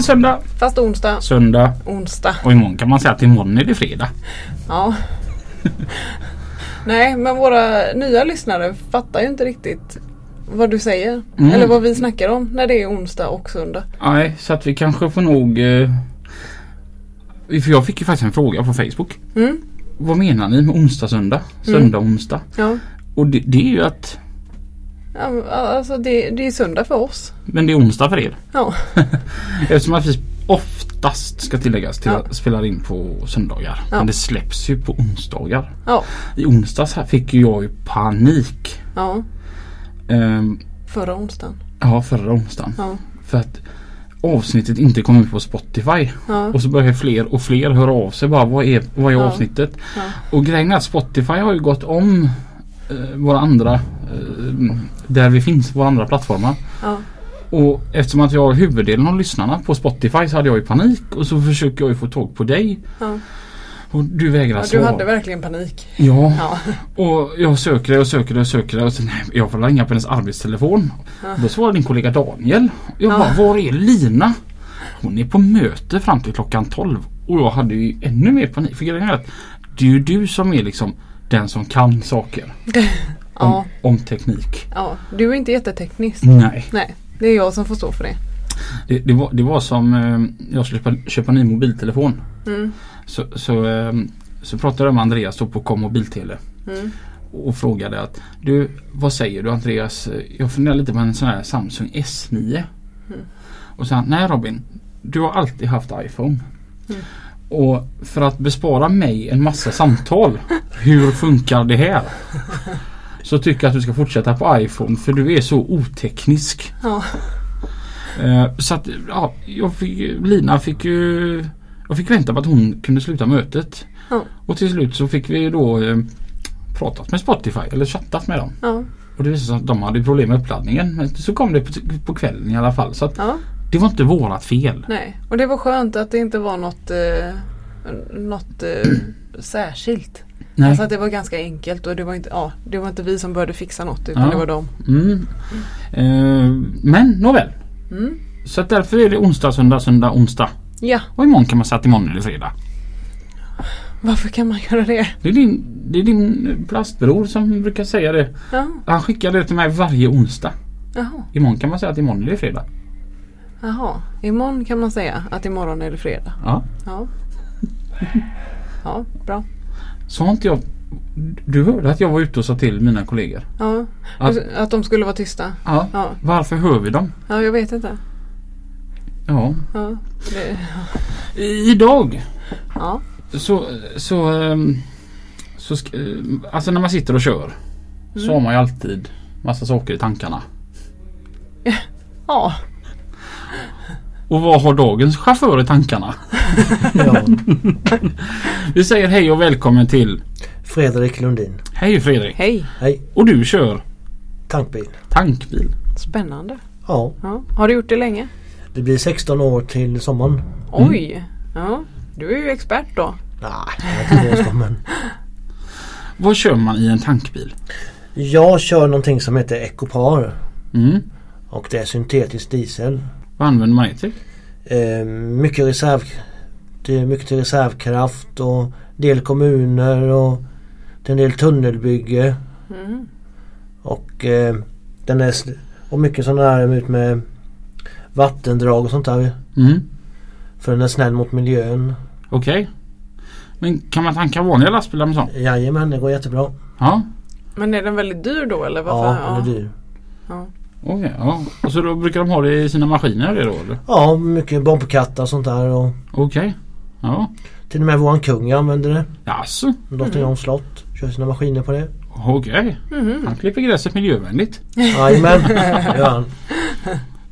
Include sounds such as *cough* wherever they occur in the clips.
Det söndag. Fast onsdag, Söndag. onsdag. Och imorgon kan man säga att imorgon är det fredag. Ja. Nej, men våra nya lyssnare fattar ju inte riktigt vad du säger. Mm. Eller vad vi snackar om när det är onsdag och söndag. Nej, så att vi kanske får nog... Eh, för jag fick ju faktiskt en fråga på Facebook. Mm. Vad menar ni med onsdag, söndag? Söndag, onsdag? Ja. Och det, det är ju att... alltså det, det är söndag för oss. Men det är onsdag för er. Ja. *laughs* Eftersom att vi oftast ska tilläggas till Ja. att spela in på söndagar. Ja. Men det släpps ju på onsdagar. Ja. I onsdags här fick jag ju panik. Ja. Ehm, Förra onsdagen. ja, förra onsdagen. Ja. För att avsnittet inte kom ut på Spotify. Ja. Och så börjar fler och fler höra av sig bara vad är, vad är Ja. avsnittet? Och grejen är att Spotify har ju gått om våra andra eh, där vi finns, våra andra plattformar. Ja. Och eftersom att jag har huvuddelen av lyssnarna på Spotify så hade jag ju panik och så försöker jag ju få tag på dig. Ja. Och du vägrar Ja, du svara. hade verkligen panik. Ja, Ja. och jag söker det och söker det och söker och sen jag får ringa på hennes arbetstelefon. Ja. Då svarar din kollega Daniel. Jag Ja. bara, var är Lina? Hon är på möte fram till klockan 12. Och jag hade ju ännu mer panik. För grejen är att det är ju du som är liksom den som kan saker. Om, Ja. om teknik. ja. Du är inte jätteteknisk. Nej. Nej. Det är jag som får stå för det. Det, det, var, det var som eh, jag skulle köpa, köpa en ny mobiltelefon. Mm. Så, så, eh, så pratade jag med Andreas då på Kom mobiltele. Mm. Och frågade att du vad säger du Andreas? Jag funderar lite på en sån här Samsung S9. Mm. Och så han, nej Robin. Du har alltid haft iPhone. Och för att bespara mig en massa samtal. hur funkar det här? Så tycker jag att du ska fortsätta på iPhone för du är så oteknisk. Ja. Eh, så att ja, jag fick, Lina fick ju Jag fick vänta på att hon kunde sluta mötet. Ja. Och till slut så fick vi då eh, pratat med Spotify eller chattat med dem. Ja. Och det visade sig att de hade problem med uppladdningen. Men så kom det på, på kvällen i alla fall. Så att. Det var inte vårat fel. Nej. Och det var skönt att det inte var något, eh, något eh, *clears throat* särskilt. Nej. Alltså att det var ganska enkelt och det var inte, ja, det var inte vi som började fixa något utan Ja. det var de. Mm. Eh, men nåväl. Mm. Så att därför är det onsdag, söndag, söndag, onsdag. Ja, Och imorgon kan man säga att imorgon är det fredag. varför kan man göra det? Det är din, det är din plastbror som brukar säga det. Ja, Han skickar det till mig varje onsdag. jaha, Imorgon kan man säga att imorgon är det fredag. Jaha. Imorgon kan man säga att imorgon är det fredag. Ja. Ja. *laughs* Ja, bra. Så har inte jag... Du hörde att jag var ute och sa till mina kollegor. Ja. Att, Att de skulle vara tysta. ja. Ja, Varför hör vi dem? ja jag vet inte. Ja. Ja, det, Idag ja. så... så, ehm, så sk- eh, alltså när man sitter och kör. Så har man ju alltid massa saker i tankarna. ja. Och vad har dagens chaufför i tankarna? *laughs* Ja, *laughs* Vi säger hej och välkommen till Fredrik Lundin. Hej Fredrik! Hej, Hej. Och du kör Tankbil. tankbil. spännande. Ja, Ja. Har du gjort det länge? det blir 16 år till sommaren. Oj, ja. Du är ju expert då. Nej, jag vad men Vad kör man i en tankbil? Jag kör någonting som heter Ecopar. Mm. Och det är syntetisk diesel. Vad använder man det till? Eh, mycket reserv... Det är mycket till reservkraft och del kommuner och är en del tunnelbygge. Mm. Och eh, den är... Och mycket sådana här ut med vattendrag och sånt där. Mm. För den är snäll mot miljön. Okej. Men kan man tanka vanliga lastbilar med sånt? Jajamän, det går jättebra. Ja. Men är den väldigt dyr då eller? Varför? Ja, den är dyr. Ja. Okej, ja. Och så då brukar de ha det i sina maskiner det då eller? Ja, mycket bombkattar och sånt där. Och Okej. Ja. till och med våran kung använder det. Jaså? Drottningholms slott. Kör sina maskiner på det. Okej. Mhm. Han klipper gräset miljövänligt. Jajamän, *laughs* det gör han.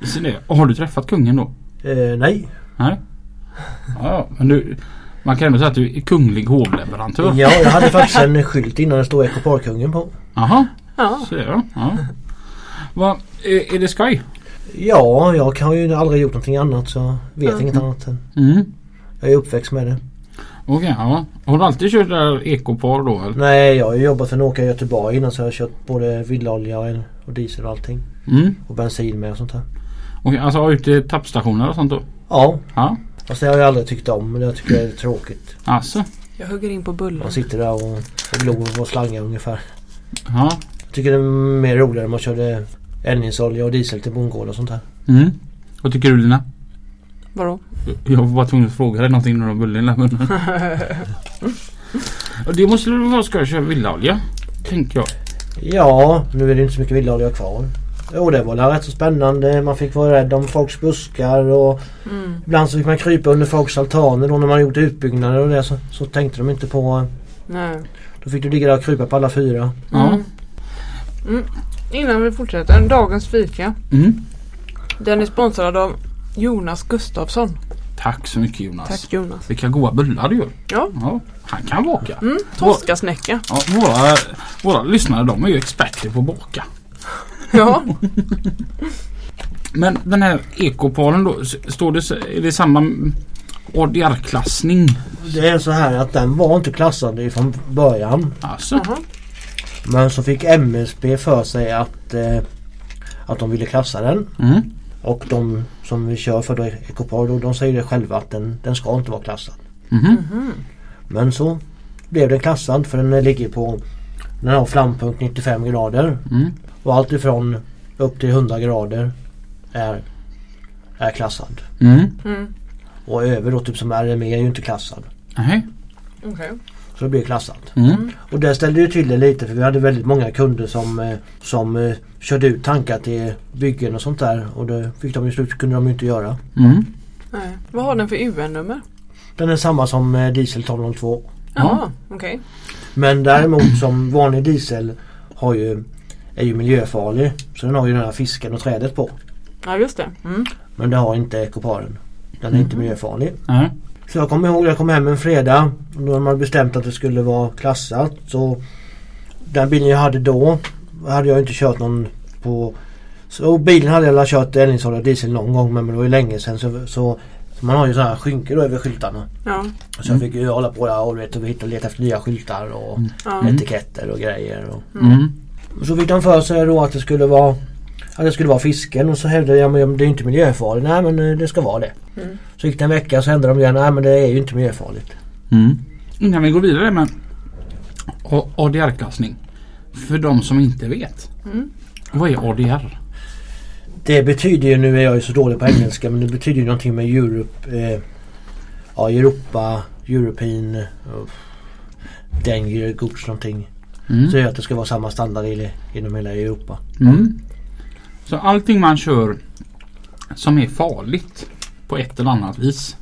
Så det. Och har du träffat kungen då? Eh, nej. Nej. Ja, men du, man kan ändå säga att du är kunglig hovleverantör. Ja, jag hade faktiskt en skylt innan det stod Ekoparkungen på. Jaha, Ja. så ja. Va, är, är det skoj? Ja, jag har ju aldrig gjort någonting annat så jag vet Mm. inget annat. Än. Mm. Jag är uppväxt med det. Okej, ja. Har du alltid kört där ekopar då eller? Nej, jag har jobbat för åkare i Göteborg innan så jag har kört både villaolja och, och diesel och allting. Mm. Och bensin med och sånt där. Okej, alltså ut till tappstationer och sånt då? Ja, Ja. fast det har jag aldrig tyckt om. Men jag tycker det är tråkigt. Alltså. Jag hugger in på bullen. Man sitter där och, och glor på slangar ungefär. Ja. Jag tycker det är mer roligare om man körde eldningsolja och diesel till bondgård och sånt här. Mm. Vad tycker du Lina? Vadå? Jag var tvungen att fråga dig någonting när du har bullen i munnen. *laughs* Och det måste väl vara skoj att köra villaolja? Tänker jag. Ja, nu är det inte så mycket villaolja kvar. Jo, det var väl rätt så spännande. Man fick vara rädd om folks buskar och Mm. ibland så fick man krypa under folks altaner då när man gjort utbyggnader och det så, så tänkte de inte på... Nej. Då fick du ligga där och krypa på alla fyra. Ja. Mm. Mm. Innan vi fortsätter. Dagens fika. Mm. Den är sponsrad av Jonas Gustafsson. Tack så mycket Jonas. Tack Jonas. Vilka goda bullar du gör. Ja. Ja, han kan baka. Mm. Toskasnäcka. Ja, våra, våra lyssnare de är ju experter på att baka. Ja. *laughs* Men den här ekoparen då, står det, är det samma ADR-klassning? Det är så här att den var inte klassad ifrån början. Alltså? Jaha. Men så fick MSB för sig att, eh, att de ville klassa den. Mm. Och de som vi kör för då, Ecopar då, de säger det själva att den, den ska inte vara klassad. Mhm. Men så blev den klassad för den ligger på den har flampunkt 95 grader. Mm. Och allt ifrån upp till 100 grader är, är klassad. Mm. Mm. Och över då typ som RME är ju inte klassad. Nej. Okej. Så det blir klassat. Mm. Och det ställde ju till det lite för vi hade väldigt många kunder som, eh, som eh, körde ut tankar till byggen och sånt där. Och det fick de i slut kunde de ju inte göra. Mm. Nej. Vad har den för UN-nummer? Den är samma som eh, diesel 1202. Jaha. Okej. Men däremot som vanlig diesel har ju, är ju miljöfarlig. Så den har ju den här fisken och trädet på. Ja just det. Mm. Men det har inte ekoparen. Den är inte miljöfarlig. Så jag kommer ihåg jag kom hem en fredag. Och då hade man bestämt att det skulle vara klassat. Så den bilen jag hade då hade jag inte kört någon på... Så bilen hade jag kört eldningsolja och diesel någon gång men det var ju länge sedan. Så, så, så man har ju sådana här skynken då över skyltarna. Ja. Så jag fick ju hålla på där och, vet, och hitta, leta efter nya skyltar och Ja. etiketter och grejer. Och, Mm. så fick de för sig då att det skulle vara att det skulle vara fisken och så hävdade jag men det är inte miljöfarligt. Nej men eh, det ska vara det. Mm. Så gick det en vecka så ändrade de igen. Nej men det är ju inte miljöfarligt. Mm. Innan vi går vidare med ADR-klassning. För de som inte vet. Mm. Vad är ADR? Det betyder ju, nu är jag ju så dålig på engelska men det betyder ju någonting med Europe, eh, ja Europa, European, uh, Danger Goods någonting. Mm. Så det är att det ska vara samma standard i, inom hela Europa. Mm. Så allting man kör som är farligt på ett eller annat vis.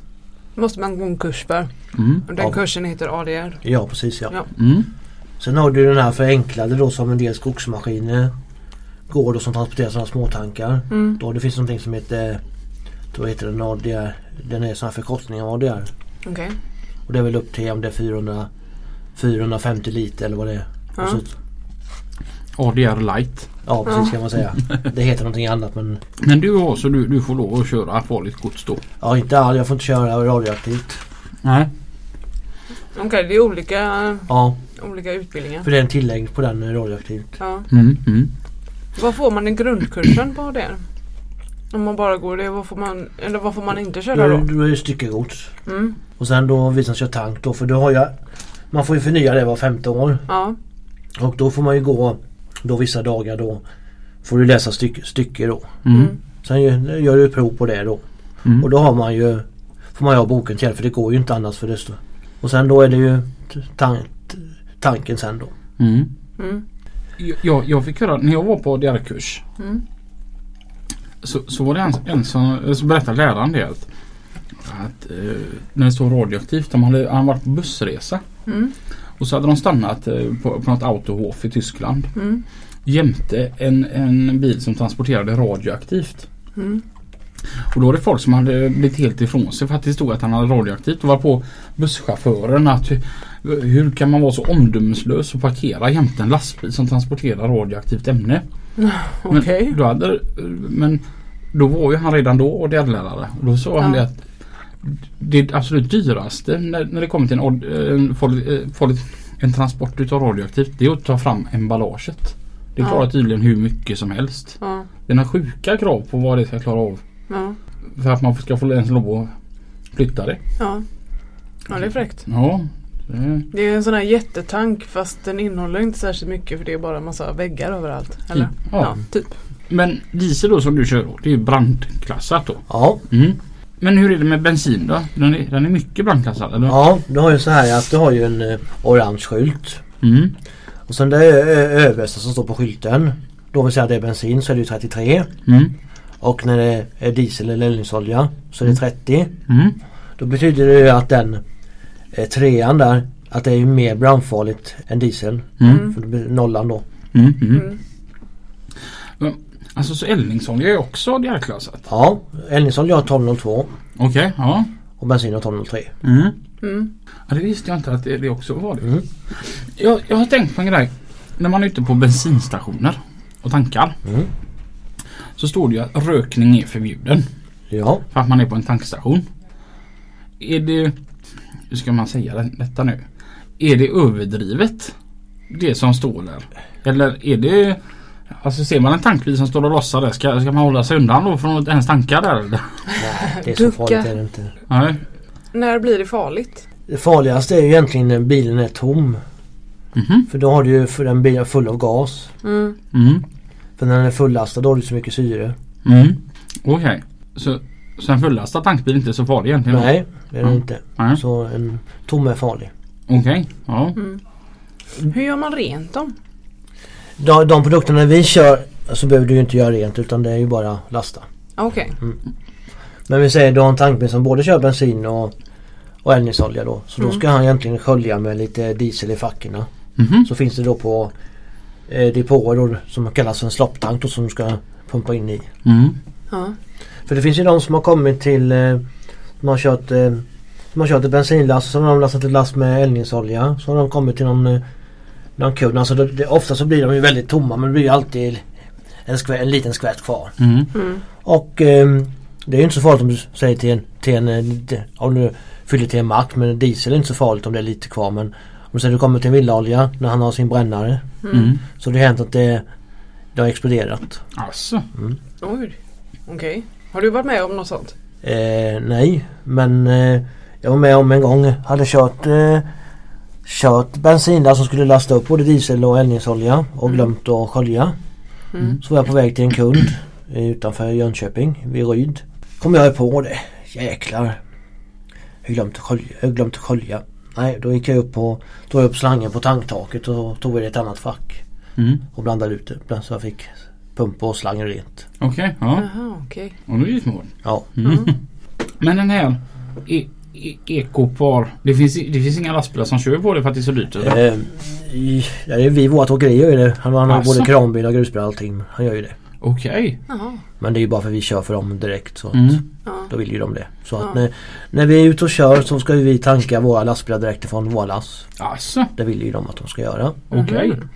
Måste man gå en kurs för. Mm. Och den Ja. kursen heter ADR. Ja precis ja. Ja. Mm. Sen har du den här förenklade då som en del skogsmaskiner går då som transporterar sådana småtankar. Mm. Då det finns någonting som heter då heter den ADR. Den är sån här förkortning av ADR. Okej. Och det är väl upp till om det är 400 450 liter eller vad det är. Ja. Och så, ADR light. ja precis Ja. kan man säga. Det heter någonting annat men Men du har så du, du får lov att köra farligt gods då? ja inte all, jag får inte köra radioaktivt. Nej. Okej, det är olika, Ja, olika utbildningar. för det är en tillägg på den radioaktivt. Ja. Mm. Mm. Vad får man i grundkursen på ADR? Om man bara går det, vad får man, eller vad får man inte köra då? då är det styckegods. Mm. Och sen då vi som kör tank då för då har jag Man får ju förnya det var femte år. Ja. Och då får man ju gå då vissa dagar då får du läsa stycke, stycke då. Mm. Mm. Sen gör, gör du prov på det då. Mm. Och då har man ju Får man ju ha boken till för det går ju inte annars för det står. Och sen då är det ju t- tan t- tanken sen då. Mm. Mm. Jag, jag fick höra när jag var på ADR-kurs Mm. så, så var det en, en som så berättade läraren det att, att eh, när det står radioaktivt, de hade, han varit på bussresa. Och så hade de stannat eh, på, på något autohof i Tyskland. Mm. Jämte en, en bil som transporterade radioaktivt. Mm. Och då var det folk som hade blivit helt ifrån sig för att det stod att han hade radioaktivt. Och var på busschauffören att hur, kan man vara så omdömeslös och parkera jämte en lastbil som transporterar radioaktivt ämne. *laughs* Okej. Men, då hade, men då var ju han redan då ADL-lärare. Och då sa han Ja. det att det absolut dyraste när, när det kommer till en, en, farlig, eh, en transport utav radioaktivt det är att ta fram emballaget. Det Ja. klarar tydligen hur mycket som helst. Ja. Det är några sjuka krav på vad det ska klara av. Ja. För att man ska få ens lov att flytta det. Ja. Ja, det är fräckt. Ja. det- Det är en sån här jättetank fast den innehåller inte särskilt mycket för det är bara en massa väggar överallt. Eller? Typ, ja. Ja, typ. Men diesel då som du kör då, det är ju brandklassat då. Ja, Mm. Men hur är det med bensin då? Den är, den är mycket brandklassad eller? ja du har ju så här att du har ju en eh, orange skylt. Mm. Och sen det ö- översta som står på skylten. Då vill säga att det är bensin så är det ju 33. Mm. Och när det är diesel eller eldningsolja så är det 30. Mm. Då betyder det ju att den eh, trean där att det är mer brandfarligt än diesel. Mm. För det blir nollan då. Alltså så eldningsolja är också DR-klassat? Ja, eldningsolja har 1202 Okej, ja. och bensin har 1203. Mm. Mm. Ja det visste jag inte att det, det också var det. Mm. Jag, jag har tänkt på en grej. När man är ute på bensinstationer och tankar. Mm. Så står det ju att rökning är förbjuden. Ja, För att man är på en tankstation. Är det... Hur ska man säga det- detta nu? Är det överdrivet? Det som står där? Eller är det... Alltså ser man en tankbil som står och lossar där. Ska, ska man hålla sig undan då från att ens tanka där eller? nej det är så Ducka. farligt är det inte. Nej. När blir det farligt? Det farligaste är ju egentligen när bilen är tom. Mhm. För då har du ju för den bilen full av gas. Mm. Mm. För när den är fullastad då har du så mycket syre. Mm. Okej. Så, så en fullastad tankbil är inte så farlig egentligen? Nej, det är den inte. Så en tom är farlig. Okej. Ja. Mm. Hur gör man rent dem? De, de produkterna vi kör så behöver du ju inte göra rent utan det är ju bara lasta. Okej. Men vi säger du har en tankbil som både kör bensin och, och eldningsolja då. Så då Mm. ska han egentligen skölja med lite diesel i fackorna. Mhm. Så finns det då på eh, depåer då som kallas för en slopptank då som du ska pumpa in i. Mm. Ja. För det finns ju de som har kommit till eh, som har kört eh, som har kört ett bensinlast så har de lastat ett last med eldningsolja. Så har de kommit till någon, eh, någon kund. Alltså det, det, ofta så blir de ju väldigt tomma men det blir ju alltid en, skvä, en liten skvätt kvar. Mm. Mm. Och eh, det är ju inte så farligt om du säger till en, till en eh, om du fyller till en mack men diesel är inte så farligt om det är lite kvar men om du säger du kommer till en villaolja när han har sin brännare Mm. så det har hänt att det, det har exploderat. Alltså. Oj. Okej. Har du varit med om något sånt? Eh, nej, men eh, jag var med om en gång. Hade kört, eh, kört bensinlast som skulle lasta upp både diesel och eldningsolja och Mm. glömt att skölja. Mm. Så var jag på väg till en kund utanför Jönköping vid Ryd. Kom jag på det. Jäklar. Jag glömt att skölja. Jag glömt att skölja. Nej, då gick jag upp på, tog upp slangen på tanktaket och tog det i ett annat fack. Mm. Och blandade ut det. Så jag fick pumpa och slangen rent. Okej. Ja. Jaha, okej. Och nu är det små. Ja. Mm. Men den här e- e- Ekopar. Det finns, det finns inga lastbilar som kör på det för att det är så dyrt eller? Eh, i, ja, det är vi, vårt åkeri gör ju det. Han, han har Asså? både kranbilar, grusbilar och allting. Han gör ju det. Okej. Jaha. Men det är ju bara för att vi kör för dem direkt. Så att, Mm. Då vill ju de det. Så att när, när vi är ute och kör så ska ju vi tanka våra lastbilar direkt ifrån våra lass. Alltså. Det vill ju de att de ska göra. Okej. Mhm.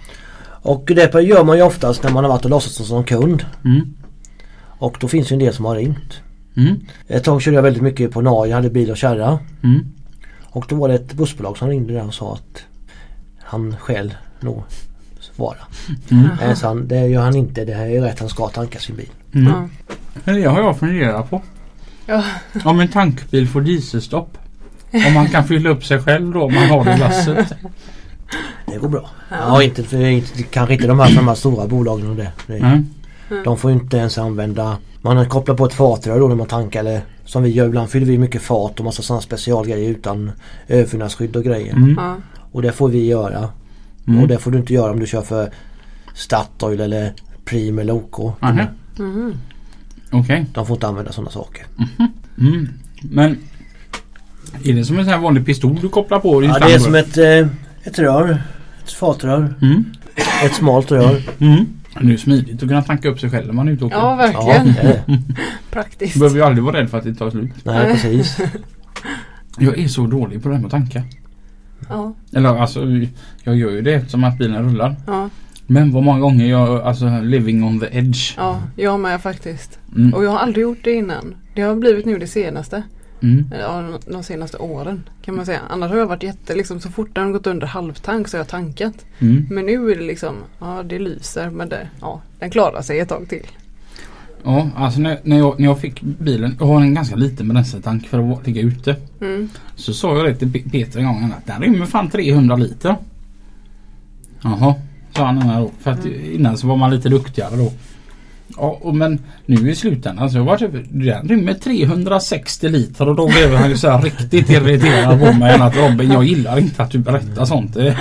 Och det gör man ju oftast när man har varit och låtsats som kund. Mm. Och då finns ju en del som har ringt. Mm. Ett tag körde jag väldigt mycket på Norge, hade bil och kärra. Mm. Och då var det ett bussbolag som ringde där och sa att han själv nog vara. Mm. Nej, så han, det gör han inte. Det här är rätt. Han ska tanka sin bil. Mm. Ja. Men det har jag funderat på. Ja. Om en tankbil får dieselstopp. Om man kan fylla upp sig själv då om man har det lasset. Det går bra. Ja, inte, för, inte, kanske inte de här, de här stora bolagen och det. det Mm. De får inte ens använda Man kopplar på ett fatrör då när man tankar eller Som vi gör ibland fyller vi mycket fat och massa sådana specialgrejer utan överfyllnadsskydd och grejer. Mm. Ja. Och det får vi göra. Mm. Och det får du inte göra om du kör för Statoil eller Prim eller OK. Aha. Mhm. Okej. De får inte använda sådana saker. Mm. Men är det som en sån här vanlig pistol du kopplar på? din Ja, det är som ett eh, Ett rör. Ett fatrör. Mm. Ett smalt rör. Det är ju smidigt att kunna tanka upp sig själv när man är ute och åker. Ja, Ja, verkligen. det det. *laughs* Praktiskt. Du behöver ju aldrig vara rädd för att det tar slut. Nej precis. *laughs* Jag är så dålig på det här med att tanka. Ja, Eller alltså jag gör ju det eftersom att bilen rullar. ja, Men vad många gånger jag alltså living on the edge. ja, jag med faktiskt. Mm. Och jag har aldrig gjort det innan. Det har blivit nu det senaste. Mm. Ja, de senaste åren kan man säga. Annars har jag varit jätte, liksom så fort den gått under halvtank så har jag tankat. Mm. Men nu är det liksom, ja det lyser men det, ja den klarar sig ett tag till. Ja, alltså när, när, jag, när jag fick bilen. Jag har en ganska liten bränsletank för att ligga ute. Mm. Så sa jag det till Pe- Peter en gång att den rymmer fan 300 liter. Jaha, sa han då. För att innan så var man lite duktigare då. Ja, och men nu i slutändan så var typ, den rymmer 360 liter och då blev han ju så här riktigt irriterad på mig. Att Robin jag gillar inte att du berättar sånt. Det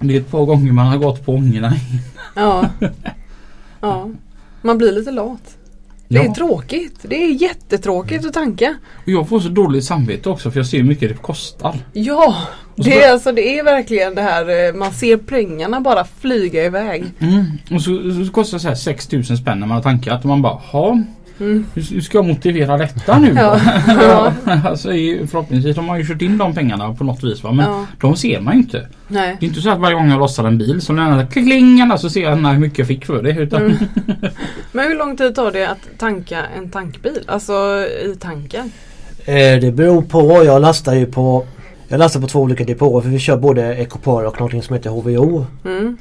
det är ett par gånger man har gått på ångorna. Ja. ja. Man blir lite lat. Det är Ja. tråkigt. Det är jättetråkigt att tanka. Och jag får så dåligt samvete också för jag ser hur mycket det kostar. Ja, det är, alltså, det är verkligen det här eh, man ser pengarna bara flyga iväg. Mm. Och så, så kostar det så här 6000 spänn när man har tankat och man bara ha Mm. hur, hur ska jag motivera detta nu *laughs* Ja. alltså, förhoppningsvis har man ju kört in de pengarna på något vis va? men Ja. de ser man ju inte. Nej. Det är inte så att varje gång jag lossar en bil så när den klingarna så ser jag hur mycket jag fick för det. Utan, Mm. *laughs* Men hur lång tid tar det att tanka en tankbil? Alltså i tanken? Eh, det beror på. Jag lastar ju på jag lastar på två olika depåer för vi kör både Ecopar och någonting som heter HVO. Mm.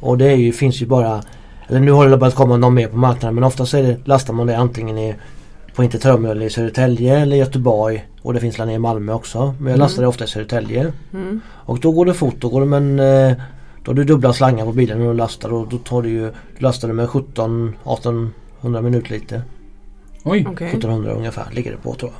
Och det är ju, finns ju bara Eller nu har det börjat komma någon mer på marknaden men oftast är det, lastar man det antingen i på Interterminal i Södertälje eller Göteborg och det finns där nere i Malmö också. Men jag Mm. lastar det ofta i Södertälje. Mm. Och då går det fort. Då går det med en, eh, Då har du dubbla slangar på bilen när du lastar och då tar du ju Du lastar det med 17 1800 minuter lite. oj. Okej. 1700 ungefär ligger det på tror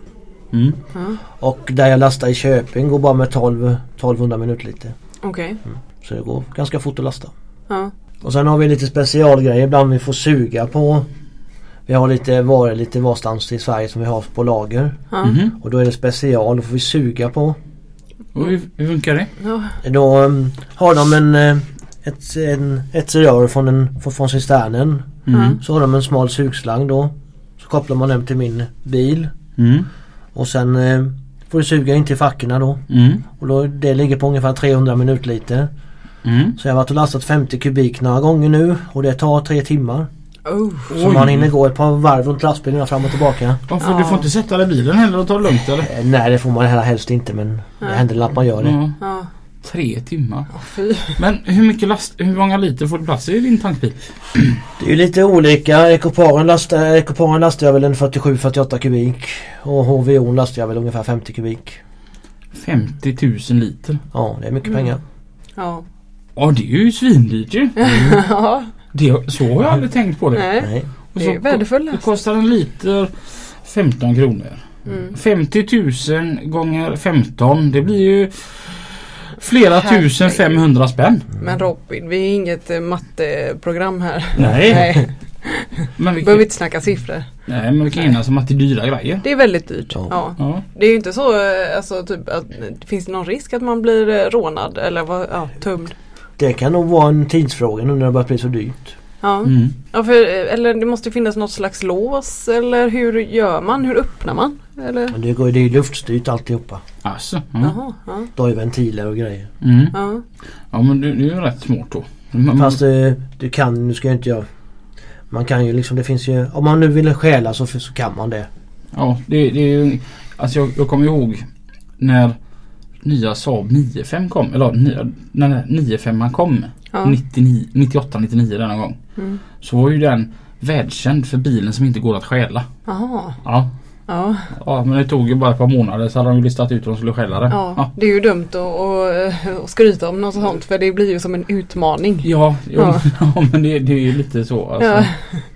jag. Mm. Ja. Och där jag lastar i Köping går bara med 12 1200 minuter lite. Okej. Så det går ganska fort att lasta. Ja. Och sen har vi lite specialgrejer ibland vi får suga på. Vi har lite varor lite varstans i Sverige som vi har på lager. Ja. Mhm. Och då är det special, då får vi suga på. Och hur, hur funkar det? Ja. Då um, har de en, eh, ett, en, ett rör från, en, från, cisternen. Mm. Så har de en smal sugslang då. Så kopplar man den till min bil. Mm. Och sen eh, får du suga in till fackorna då. Mm. Och då, det ligger på ungefär 300 minutliter. Mm. Så jag har varit och lastat 50 kubik några gånger nu och det tar tre timmar. Oh. Så man hinner gå ett par varv runt lastbilen fram och tillbaka. Varför, Ja. Du får inte sätta dig i bilen heller och ta det lugnt eller? Eh, nej det får man heller helst inte men det Nej. händer att man gör det. Ja, Ja. tre timmar. Men hur mycket last, hur många liter får du plats i din tankbil? *clears throat* Det är ju lite olika. Ecoparen lastar, Ecoparen lastar jag väl en 47-48 kubik. Och HVO lastar jag väl ungefär 50 kubik. 50 000 liter. Ja det är mycket Mm. pengar. Ja. Ja det är ju svindyrt ju. ja. *laughs* Det, så har jag aldrig tänkt på det. Nej. Och Det så är värdefullt. Det kostar en liter 15 kronor. Mm. 50 000 gånger 15 det blir ju flera Herregud. tusen 500 spänn. Men Robin, vi är inget eh, matteprogram här. Nej. Nej. Men vi Behöver inte snacka siffror. nej, men vi kan enas om att det är dyra grejer. Det är väldigt dyrt. Ja. Ja. Ja. Det är ju inte så, eh, alltså typ att finns det någon risk att man blir eh, rånad eller vad, ja, tömd? Det kan nog vara en tidsfråga nu när det börjar bli så dyrt. Ja. Mm. ja för, eller det måste finnas något slags lås eller hur gör man? Hur öppnar man? Eller? Men det, går, det är ju luftstyrt alltihopa. Alltså, ja. Jaha, ja. Det har ju ventiler och grejer. Mm. ja. ja men det, det är ju rätt smart då. Man, Fast eh, du kan, nu ska jag inte göra Man kan ju liksom, det finns ju Om man nu vill stjäla så, så kan man det. Ja, det, det är ju... Alltså jag, jag kommer ihåg när nya Saab 95 kom. Eller nya, när 95 kom. Ja. 99, 98, 99 denna gång. Mm. Så var ju den världskänd för bilen som inte går att stjäla. Jaha. Ja. Ja. ja, men det tog ju bara ett par månader så hade de ju listat ut hur de skulle stjäla det. ja, det är ju dumt att, att, att skryta om något sånt för det blir ju som en utmaning. Ja, Ja. *laughs* ja. men det, det är ju lite så. Alltså. Ja.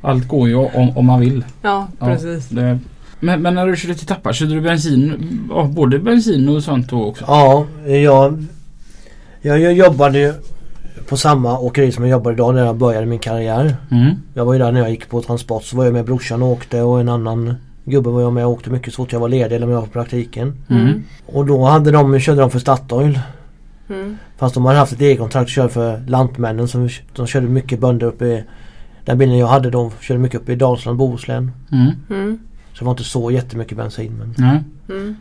Allt går ju om, om man vill. Ja, Ja, precis. Det, men, men när du körde till Tappar, körde du bensin? Både bensin och sånt då också? Ja, jag, jag, jag jobbade ju på samma åkeri som jag jobbar idag när jag började min karriär. Mm. Jag var ju där när jag gick på transport så var jag med brorsan och åkte och en annan gubbe var jag med och åkte mycket så fort jag var ledig eller om jag var på praktiken. Mm. Och då hade de, körde de för Statoil. Mm. Fast de hade haft ett eget kontrakt och körde för Lantmännen som de körde mycket bönder uppe i Den bilen jag hade då körde mycket uppe i Dalsland, Bohuslän. Mm. Mm. Så det var inte så jättemycket bensin men Nej. Mm.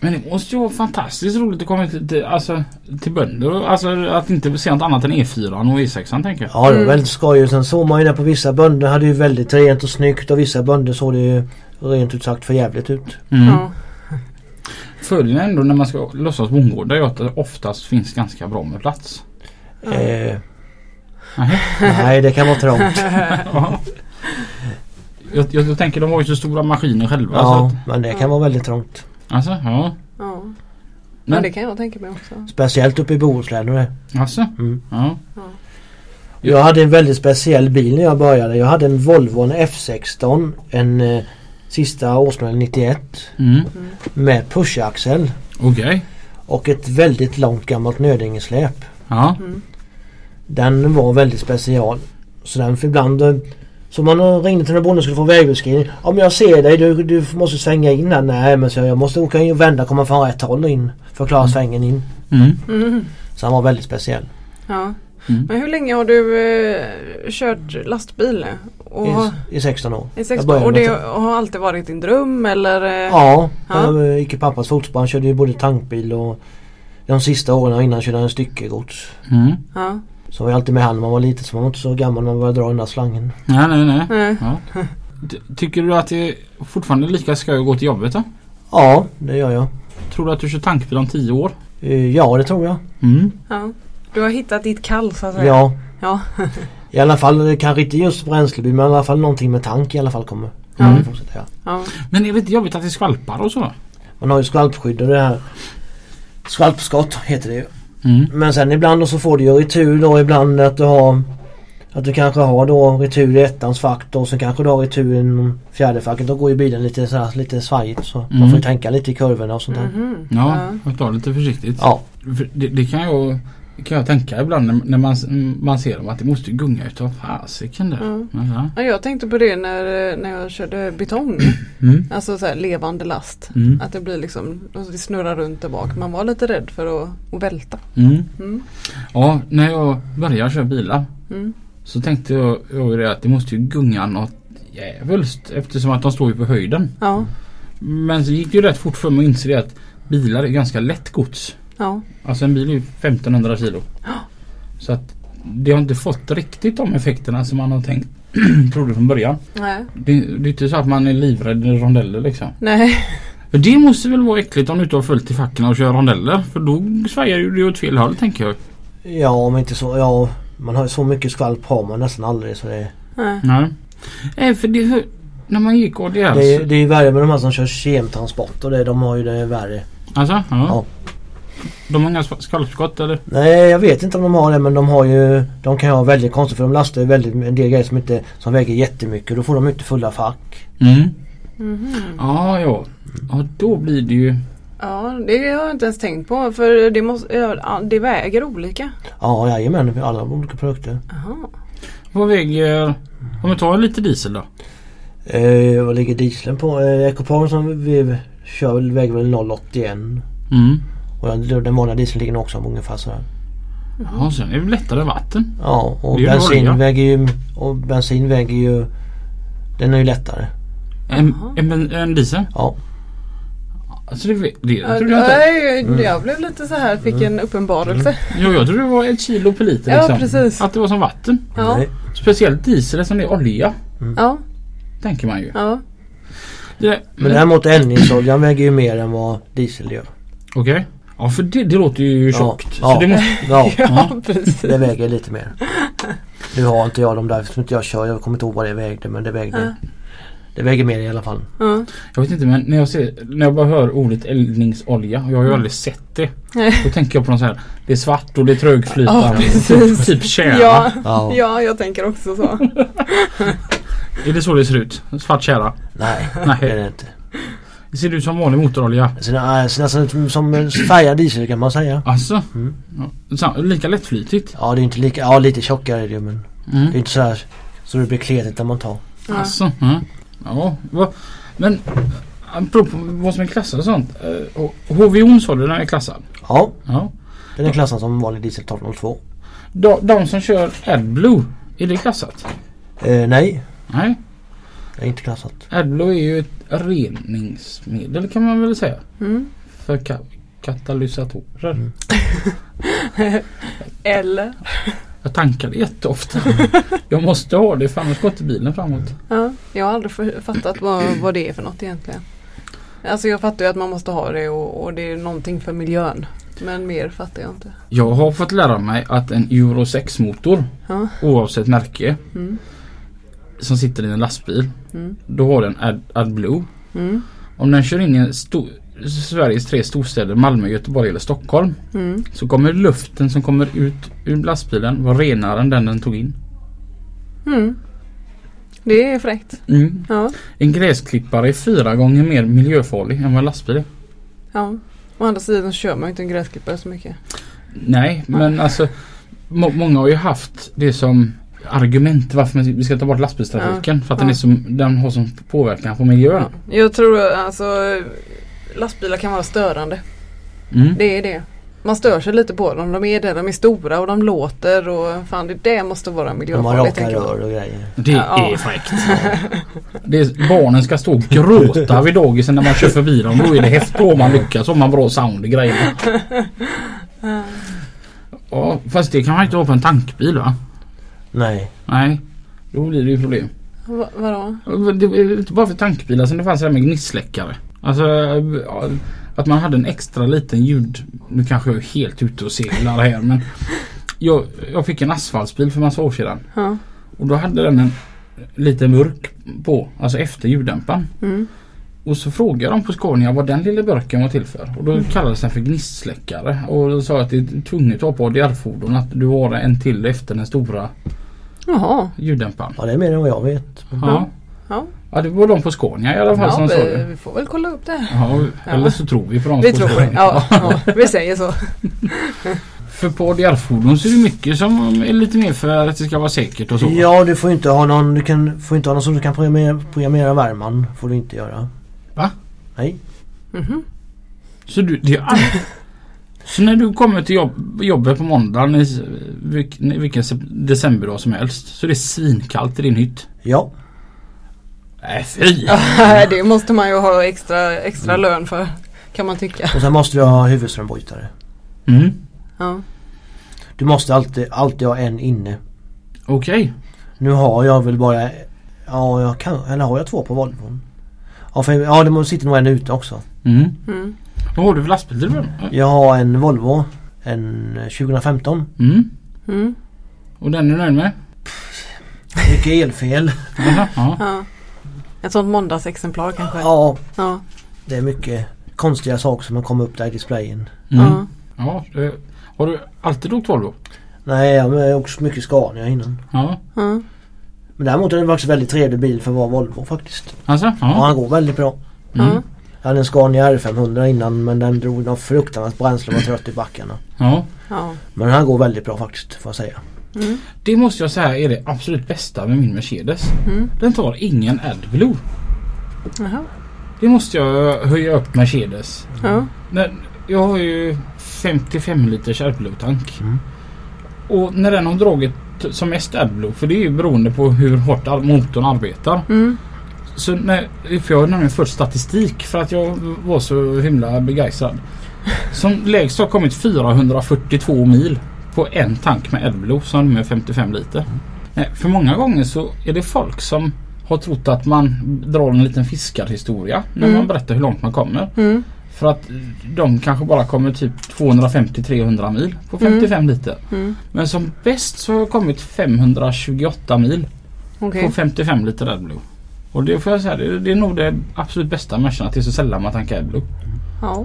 Men det måste ju vara fantastiskt roligt att komma till, till, alltså, till bönder. Alltså att inte se något annat än E4 och E6 tänker jag. Ja det var Mm. väldigt skoj. Sen såg man ju där på vissa bönder hade ju väldigt rent och snyggt och vissa bönder såg det ju rent ut sagt för jävligt ut. Mm. Ja. Fördelen ändå när man ska låtsas bondgård är ju att det oftast finns ganska bra med plats. Ja. Eh, Nej. nej det kan vara trångt. *laughs* *laughs* Ja. Jag, jag, jag tänker de har ju så stora maskiner själva. Så Ja att, men det kan vara väldigt trångt. alltså, ja. Ja. Men, Men det kan jag tänka mig också. Speciellt uppe i Bohuslän och det. alltså, Mm. ja. Jag hade en väldigt speciell bil när jag började. Jag hade en Volvo en F16. En eh, sista årsmodell 91. Mm. Mm. Med pushaxel. Okej. Och ett väldigt långt gammalt Nödingesläp. Ja. Mm. Den var väldigt special. Så den för ibland eh, så man ringde till den bonden och skulle få vägbeskrivning. Om jag ser dig, du, du måste svänga in här. Nej men så jag måste åka in och vända och komma från rätt håll in. För att klara Mm. svängen in. Mm. Mm. Så han var väldigt speciell. Ja. Mm. Men hur länge har du eh, kört lastbil? Och, I, I 16 år. I sex Jag började och med det har alltid varit din dröm eller? eh, Ja, Ja. jag gick i pappas fotspår. Han körde ju både tankbil och de sista åren innan körde han styckegods. Mm. Ja. Så var jag alltid med han när man var liten så man var inte så gammal när man började dra den där slangen. Nej, nej, nej. Nej. Ja. Ty- Tycker du att det är fortfarande lika skoj att gå till jobbet då? Ja, det gör jag. Tror du att du kör tankbil om tio år? Eh, Ja, det tror jag. Mm. Ja. Du har hittat ditt kall så att säga. Ja. Ja. I alla fall kanske inte just bränslebil men i alla fall någonting med tank i alla fall kommer. Mm. Ja. Men är det inte jobbigt att det skvalpar och så? Man har ju skvalpskydd och det här Skvalpskott heter det ju. Mm. Men sen ibland så får du ju retur då ibland att du har Att du kanske har då retur i ettans fack då och sen kanske du har retur i fjärde facket. Då går ju bilen lite så här, lite svajigt så man Mm. får ju tänka lite i kurvorna och sånt där. Mhm. Ja, jag tar lite försiktigt. Ja. För Det, det kan jag kan jag tänka ibland när, man, man ser dem att det måste gunga utav fasiken där. Ja. Ja. Ja, jag tänkte på det när, när jag körde betong. *clears throat* Mm. Alltså så här levande last. Mm. Att det blir liksom, det snurrar runt där bak. Man var lite rädd för att, att välta. Mm. Mm. Ja, när jag började köra bilar Mm. så tänkte jag, jag det att det måste ju gunga något djävulskt eftersom att de står ju på höjden. Ja, Men så gick det ju rätt fort för mig att inse det att bilar är ganska lätt gods. Ja, Alltså en bil är ju 1500 kilo. Så att det har inte fått riktigt de effekterna som man har tänkt *clears throat* trodde från början. nej, Det, det är inte så att man är livrädd i rondeller liksom. nej, För det måste väl vara äckligt om du inte har följt i facken och kör rondeller. För då svajar ju det åt fel håll tänker jag. Ja om inte så, ja man har ju så mycket skvalp har man nästan aldrig så det, nej. Nej. Nej för det när man gick ADR det, är, det är ju värre med de här som kör kemtransport och det, de har ju det värre. Alltså? Ja. Ja. De har inga sk- skallskott eller? Nej jag vet inte om de har det men de har ju De kan ju ha väldigt konstigt för de lastar ju väldigt en del grejer som inte Som väger jättemycket. Då får de inte fulla fack. Mm. Mhm. Ja, ja. Ja, då blir det ju... Ja, det har jag inte ens tänkt på. För det, måste, ja, det väger olika. Ja jajamän. Alla olika produkter. Aha. Vad väger... Om vi tar lite diesel då? Eh, vad ligger dieseln på? Eh, Ecopark som vi kör väl- väger väl 0,81. Mm. Och den, den vanliga dieseln ligger också om ungefär sådär. Ja, sen är det lättare vatten. Ja och Det är bensin väger ju Och bensin väger ju Den är ju lättare. En, Jaha. en, en diesel. Ja. Alltså det, det Ja, trodde jag inte. nej, Mm. Jag blev lite så här, fick en uppenbarelse. Jo, jag trodde det var ett kilo per liter Ja, liksom. precis. Att det var som vatten. Ja. Speciellt diesel som det är olja. ja, Tänker man ju. ja. Det, Men däremot eldningsoljan väger ju mer än vad diesel gör. Okej. Ja, för det, det låter ju Ja. tjockt. Ja. Så det måste... *laughs* Ja. *laughs* Ja, precis. Det väger lite mer. Nu har inte jag de där som inte jag kör. Jag kommer inte ihåg vad det vägde men det vägde. Det väger mer i alla fall. Ja. Jag vet inte men när jag, ser, när jag bara hör ordet eldningsolja och jag har ju aldrig sett det. Då tänker jag på något så här. Det är svart och det är trögflytande. Ja, precis. typ tjära. Ja, Ja. ja, jag tänker också så. *laughs* Är det så det ser ut? Svart tjära? Nej, Nej. det är det inte. Det ser ut som vanlig motorolja. Det ser nä- ser nästan ut som- som färgad diesel kan man säga. Alltså? Mm. Ja, lika lättflytigt? Ja det är inte lika, ja lite tjockare är det men det är Mm. inte så här så det blir kletigt när man tar. Ja. Alltså? Ja. Ja, va, men apropå vad som är klassat och sånt. eh, HVO sa du den är klassad? Ja, Ja. den är klassad som vanlig diesel 1202. De, de som kör AdBlue, är det klassat? Eh, nej, Nej. Det är inte klassat. AdBlue är ju ett reningsmedel kan man väl säga. Mm. För ka- katalysatorer. Mm. *laughs* Eller? Jag tankar det jätteofta. jag måste ha det för annars går inte bilen framåt. Ja, jag har aldrig fattat vad, vad det är för något egentligen. Alltså jag fattar ju att man måste ha det och, och det är någonting för miljön. Men mer fattar jag inte. Jag har fått lära mig att en Euro 6 motor Ja. oavsett märke Mm. som sitter i en lastbil. Mm. Då har den Ad, AdBlue. Mm. Om den kör in i Sveriges tre storstäder Malmö, Göteborg eller Stockholm. Mm. Så kommer luften som kommer ut ur lastbilen vara renare än den den tog in. Mm. Det är fräckt. Mm. Ja. En gräsklippare är fyra gånger mer miljöfarlig än vad en lastbil är. ja. Å andra sidan så kör man inte en gräsklippare så mycket. Nej, men alltså må- Många har ju haft det som argument varför vi ska ta bort lastbilstrafiken. För att den, Ja. är som, den har som påverkan på miljön. Ja. Jag tror alltså lastbilar kan vara störande. Mm. Det är det. Man stör sig lite på dem. De är det. De är stora och de låter och fan det, det måste vara De har miljöfarligt. raka rör och grejer. Det Ja. är fräckt. *laughs* Det är, barnen ska stå och gråta vid dagisen när man kör förbi dem. Då är det häftigt om man lyckas. Om man bra sound i grejerna. *laughs* Ja, fast det kan man inte ha på en tankbil va? Nej. Nej. Då blir det ju problem. Va, vadå? Det är inte bara för tankbilar som det fanns det här med gnistsläckare. Alltså att man hade en extra liten ljud. Nu kanske jag är helt ute och seglar här men. Jag, jag fick en asfaltsbil för massa år sedan. Ja. Och då hade den en liten burk på. Alltså efter ljuddämparen. Mm. Och så frågade de på Scania vad den lilla burken var till för. Och då kallades den för gnistsläckare. Och de sa att det är tvunget att ha på ADR-fordon att du har en till efter den stora Jaha. ljuddämparen. Ja det är mer än vad jag vet. Ja. Ja. ja, det var de på Scania i alla fall Ja, som sa vi, det. vi får väl kolla upp det. Ja, eller så tror vi på dem Vi på tror på det. Ja, *laughs* ja, vi säger så. *laughs* För på ADR-fordon så är det mycket som är lite mer för att det ska vara säkert och så. Ja du får inte ha någon, du kan, får inte ha någon som du kan programmera, programmera värmen. Får du inte göra. Va? Nej. Mhm. Så, du, det är all... så när du kommer till jobb, jobbet på måndagen i vilk, vilken decemberdag som helst så är det svinkallt i din hytt. Ja. Nej fy! *laughs* det måste man ju ha extra, extra lön för. Kan man tycka. Och sen måste du ha huvudströmbrytare. Mm. Ja. Du måste alltid, alltid ha en inne. Okej. Nu har jag väl bara, ja jag kan, eller har jag två på Volvon? Ja, för, ja det måste sitta nog en ute också. Mm. Mm. Vad har du för lastbil till? Jag har en Volvo. En 2015. Mm. Mm. Och den är du nöjd med? *laughs* Mycket elfel. Jaha, ja. Ja. Ett sånt måndagsexemplar kanske. Ja, Ja. det är mycket konstiga saker som har kommit upp där i displayen. Mm. Ja. ja det, har du alltid åkt Volvo? Nej, jag har också mycket Scania innan. Ja. Ja. Men däremot är det faktiskt en väldigt trevlig bil för att vara Volvo faktiskt. Alltså? Ja, Ja. han går väldigt bra. Mm. Ja. Jag hade en Scania R500 innan men den drog något fruktansvärt bränsle och var trött i backarna. ja. Ja. Men han går väldigt bra faktiskt får jag säga. Mm. Det måste jag säga är det absolut bästa med min Mercedes. Mm. Den tar ingen AdBlue. Jaha. Det måste jag höja upp Mercedes. Ja. När, jag har ju 55 liters AdBlue-tank. Mm. Och när den har dragit som mest AdBlue, för det är ju beroende på hur hårt motorn arbetar. Mm. Så när, för jag har nämligen fört statistik för att jag var så himla begeistrad. Som lägst har kommit 442 mil på en tank med AdBlue som är 55 liter. För många gånger så är det folk som har trott att man drar en liten fiskarhistoria när Mm. man berättar hur långt man kommer. Mm. För att de kanske bara kommer typ 250-300 mil på 55 liter. Mm. Men som bäst så har jag kommit 528 mil Okej. på 55 liter AdBlue. Och det får jag säga, det, det är nog det absolut bästa med att det är så sällan man tankar AdBlue. Ja.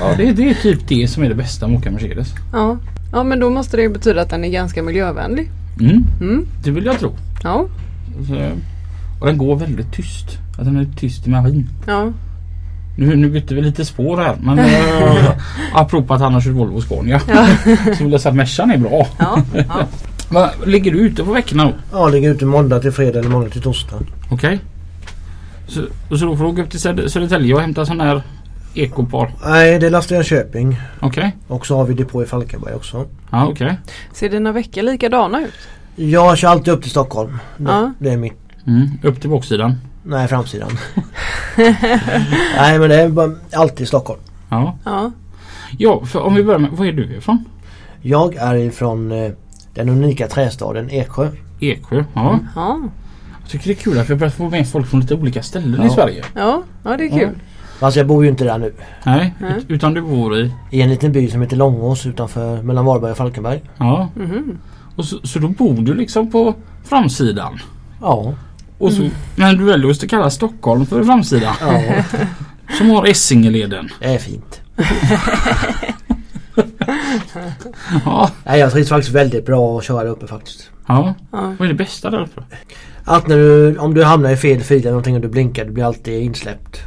Ja, det, det är typ det som är det bästa med att åka Mercedes. Ja. Ja men då måste det betyda att den är ganska miljövänlig. Mm, Mm. det vill jag tro. Ja. Så, och den går väldigt tyst. Att den är tyst i maskin. Ja. Nu, nu bytte vi lite spår här men äh, *laughs* apropå att han har kört Volvo Scania Ja. *laughs* så vill jag säga att Mercan är bra. Ja. ja. *laughs* Ligger du ute på veckorna då? Ja, ligger ute måndag till fredag eller måndag till torsdag. Okej. Så, och så då får du åka upp till Söd- Södertälje och hämta sån här ekopar. Nej, det är Lasta Jönköping. Okej. Och så har vi depå i Falkenberg också. Ja okej. Ser dina veckor likadana ut? Jag kör alltid upp till Stockholm. Det, Ja. det är mitt. Mm. Upp till baksidan. Nej, framsidan. *laughs* *laughs* Nej, men det är bara alltid Stockholm. Ja. Ja. Ja för om vi börjar med, var är du ifrån? Jag är ifrån eh, den unika trästaden Eksjö. Eksjö. Ja. Ja. Jag tycker det är kul att vi har börjat få med folk från lite olika ställen Ja. i Sverige. Ja, ja det är kul. Fast jag bor ju inte där nu. Nej, Nej. ut- utan du bor i... I en liten by som heter Långås utanför mellan Varberg och Falkenberg. Ja. Mhm. Och så, så då bor du liksom på framsidan. Ja. Och så, Men du väljer att kalla Stockholm för framsidan. Ja, *laughs* Som har Essingeleden. det är fint. *laughs* Ja. Nej, jag trivs faktiskt väldigt bra att köra uppe faktiskt. ja. Ja. Vad är det bästa där uppe? Att när du, om du hamnar i fel fil eller någonting och du blinkar, du blir alltid insläppt.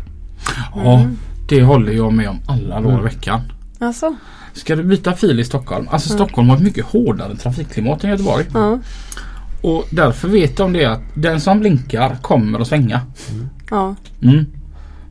Ja, det håller jag med om alla dagar i veckan. Alltså. Ska du byta fil i Stockholm? Alltså Stockholm har ett mycket hårdare trafikklimat än Göteborg. Ja. Och därför vet de det att den som blinkar kommer att svänga. Ja. Mm.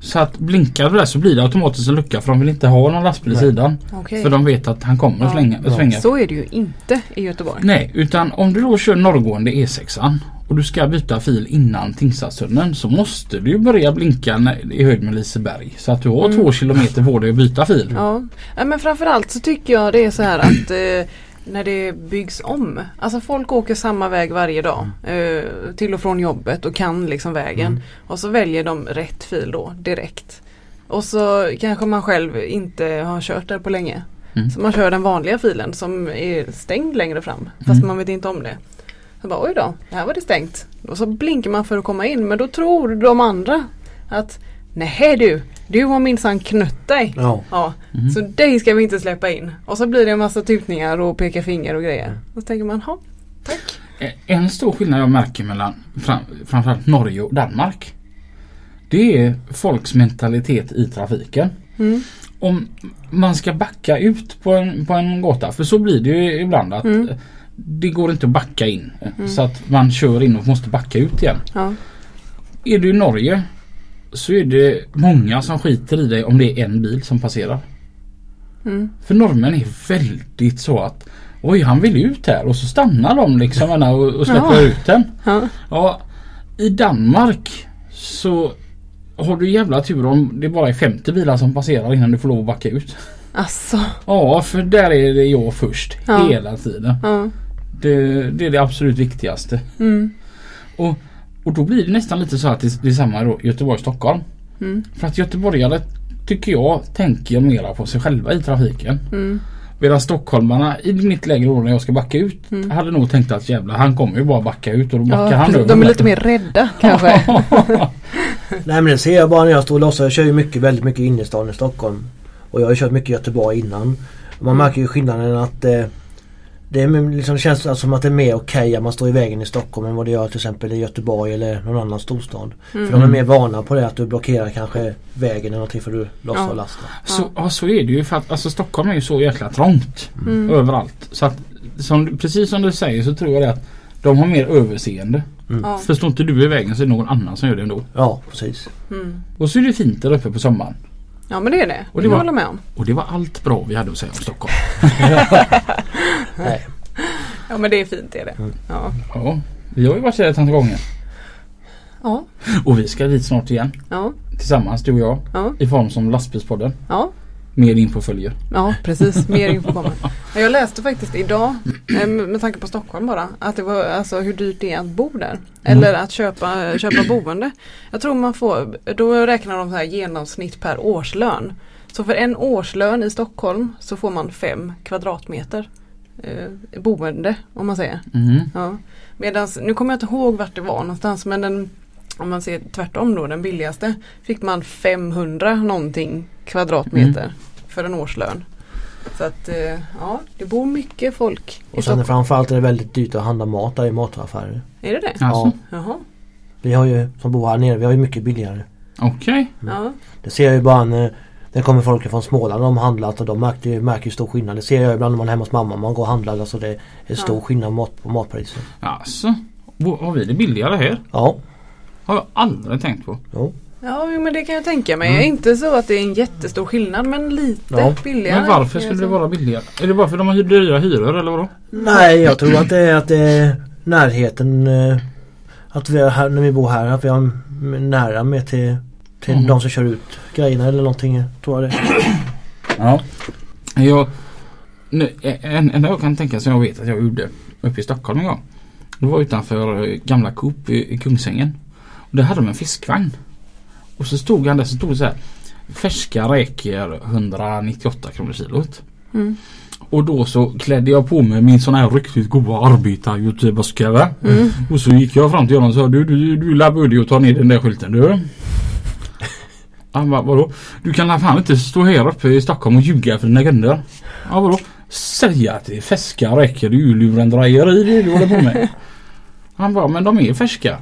Så att blinkar du där så blir det automatiskt en lucka för de vill inte ha någon lastbil i sidan. Okej. För de vet att han kommer att Ja. svänga. Ja. Så är det ju inte i Göteborg. Nej, utan om du då kör norrgående E6an och du ska byta fil innan Tingstadstunneln så måste du börja blinka i höjd med Liseberg. Så att du har två kilometer på dig att byta fil. Ja. ja men framförallt så tycker jag det är så här att eh, när det byggs om. Alltså folk åker samma väg varje dag eh, till och från jobbet och kan liksom vägen. Och så väljer de rätt fil då direkt. Och så kanske man själv inte har kört där på länge. Mm. Så man kör den vanliga filen som är stängd längre fram. Fast Mm. man vet inte om det. Så bara oj då, här var det stängt. Och så blinkar man för att komma in men då tror de andra att nej du, du har minsann knött dig. Ja. Ja, Mm. så dig ska vi inte släppa in. Och så blir det en massa tutningar och peka finger och grejer. Och så tänker man, ja, tack. Eh, En stor skillnad jag märker mellan fram, framförallt Norge och Danmark. Det är folks mentalitet i trafiken. Mm. Om man ska backa ut på en, på en gata, för så blir det ju ibland att Mm. Det går inte att backa in. eh, Så att man kör in och måste backa ut igen. Ja, Är du i Norge så är det många som skiter i dig om det är en bil som passerar. mm. För norrmän är väldigt så att Oj han vill ut här och så stannar de liksom och, och släpper Ja. ut den. ja, Ja, i Danmark så har du jävla tur om det bara är 50 bilar som passerar innan du får lov att backa ut. alltså. Ja, för där är det jag först Ja. hela tiden. Ja, Det, det är det absolut viktigaste. mm. Och, och då blir det nästan lite så att det, det är samma då Göteborg-Stockholm. Mm. För att göteborgare tycker jag tänker mera på sig själva i trafiken. Mm. Medan stockholmarna i mitt läge då när jag ska backa ut Mm. hade nog tänkt att jävlar han kommer ju bara backa ut och då backar Ja, han precis. över de är lite mer rädda *laughs* kanske. *laughs* Nej men det ser jag bara när jag står och lossar. Jag kör ju mycket, väldigt mycket innerstan i Stockholm. Och jag har ju kört mycket i Göteborg innan. Man märker ju skillnaden att eh, det liksom, känns alltså som att det är mer okej att man står i vägen i Stockholm än vad det gör till exempel i Göteborg eller någon annan storstad. Mm. För de är mer vana på det att du blockerar kanske vägen eller någonting för du lossar Ja. och lastar. Så, ja så är det ju för att alltså, Stockholm är ju så jäkla trångt Mm. överallt. Så att som, precis som du säger så tror jag det att de har mer överseende. Ja. För står inte du i vägen så är det någon annan som gör det ändå. Ja precis. Mm. Och så är det fint där uppe på sommaren. ja men det är det. Och Och det det var- håller med om. Och det var allt bra vi hade att säga om Stockholm. *laughs* *laughs* *laughs* Nej. Ja men det är fint är det. Mm. Ja. Ja, vi har ju varit där ett antal gånger. Ja. Och vi ska dit snart igen. Ja. Tillsammans du och jag. Ja. I form som lastbilspodden. Ja. Mer info följer. Ja precis, mer info kommer. Jag läste faktiskt idag, eh, med tanke på Stockholm bara, att det var alltså hur dyrt det är att bo där. Eller att köpa, köpa boende. Jag tror man får, då räknar de så här genomsnitt per årslön. Så för en årslön i Stockholm så får man fem kvadratmeter eh, boende om man säger. Mhm. Ja. Medans, nu kommer jag inte ihåg vart det var någonstans men den, om man ser tvärtom då, den billigaste fick man 500 någonting kvadratmeter för en årslön. Så att eh, ja, det bor mycket folk Och sen framförallt är det väldigt dyrt att handla mat där i mataffärer. Är det det? Alltså, Jaha. Vi har ju, som bor här nere, vi har ju mycket billigare. Okej. Ja. Det ser jag ju bara när det kommer folk från Småland de har handlat och de märker märker stor skillnad. Det ser jag ibland när man är hemma hos mamma. Man går och handlar alltså det är stor Ja. skillnad mat, på matpriser. Alltså. Har vi det billigare här? Ja, Har jag aldrig tänkt på. Jo. Ja men det kan jag tänka mig. Mm. Inte så att det är en jättestor skillnad men lite Ja. billigare. Men varför skulle det vara billigare? Är det bara för att de har dyra hyror eller vadå? Nej, jag tror att det är att det är närheten. eh, Att vi är här, när vi bor här, att vi har nära med till, till Mm. de som kör ut grejerna eller någonting. Tror jag det. *clears throat* Ja. Jag, nu, en, en jag kan tänka som jag vet att jag gjorde uppe i Stockholm en gång. Det var utanför eh, gamla Coop i, i Kungsängen. Och där hade de en fiskvagn. Och så stod han där så stod det så här. Färska räkor 198 kronor kilot. Mm. Och då så klädde jag på mig min sån här riktigt goda arbetar-youtuberska. Mm. Och så gick jag fram till honom och sa du, du, du lär börja ta ner den där skylten du. Han bara vadå? Du kan la fan inte stå här uppe i Stockholm och ljuga för dina kunder. Ja vadå? Säga att det är färska räcker det är ju lurendrejeri det du håller på med. Han bara men de är färska.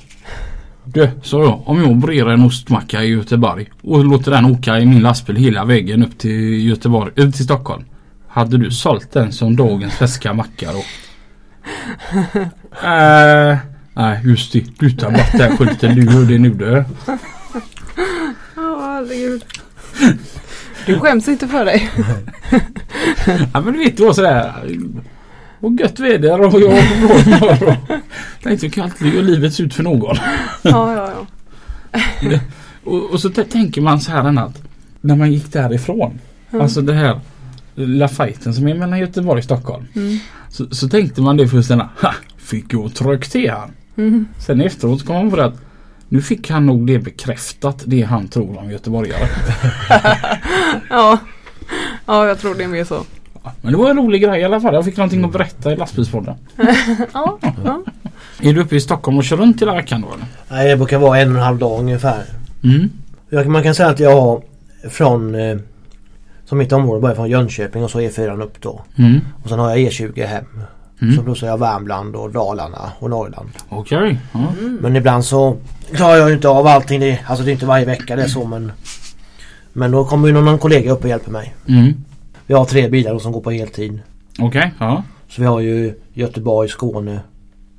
Du, sa jag, om jag brer en ostmacka i Göteborg och låter den åka i min lastbil hela vägen upp till Göteborg, upp till Stockholm. Hade du sålt den som dagens färska macka då? äh, nej just det, du tar bort den skylten, du hörde det nu du. Herregud. Du skäms inte för dig. *laughs* Ja men du vet det var sådär. Och gött väder och jag har bra humör. Tänkte jag kan alltid göra livet ut för någon. *laughs* Ja ja ja. Och, och så tänker man så här att när man gick därifrån. Mm. Alltså det här lilla fighten som är mellan Göteborg och Stockholm. Mm. Så, så tänkte man det först. Ha! Fick jag tryck till han. Mm. Sen efteråt kom man på det att nu fick han nog det bekräftat det han tror om göteborgare. *laughs* Ja. Ja jag tror det är mer så. Men det var en rolig grej i alla fall. Jag fick någonting att berätta i lastbilspodden. *laughs* Ja. ja. Är du uppe i Stockholm och kör runt hela veckan då eller? Nej, det brukar vara en och en halv dag ungefär. Mm. Jag, man kan säga att jag har från eh, som mitt område börjar från Jönköping och så E4 upp då. Mm. Och sen har jag E20 hem. Mm. Så plus har jag Värmland och Dalarna och Norrland. Okej. Ja. Men ibland så tar jag ju inte av allting. Det, alltså det är inte varje vecka det är så men Men då kommer ju någon kollega upp och hjälper mig. Mm. Vi har tre bilar då som går på heltid. Okej. Ja. Så vi har ju Göteborg, Skåne.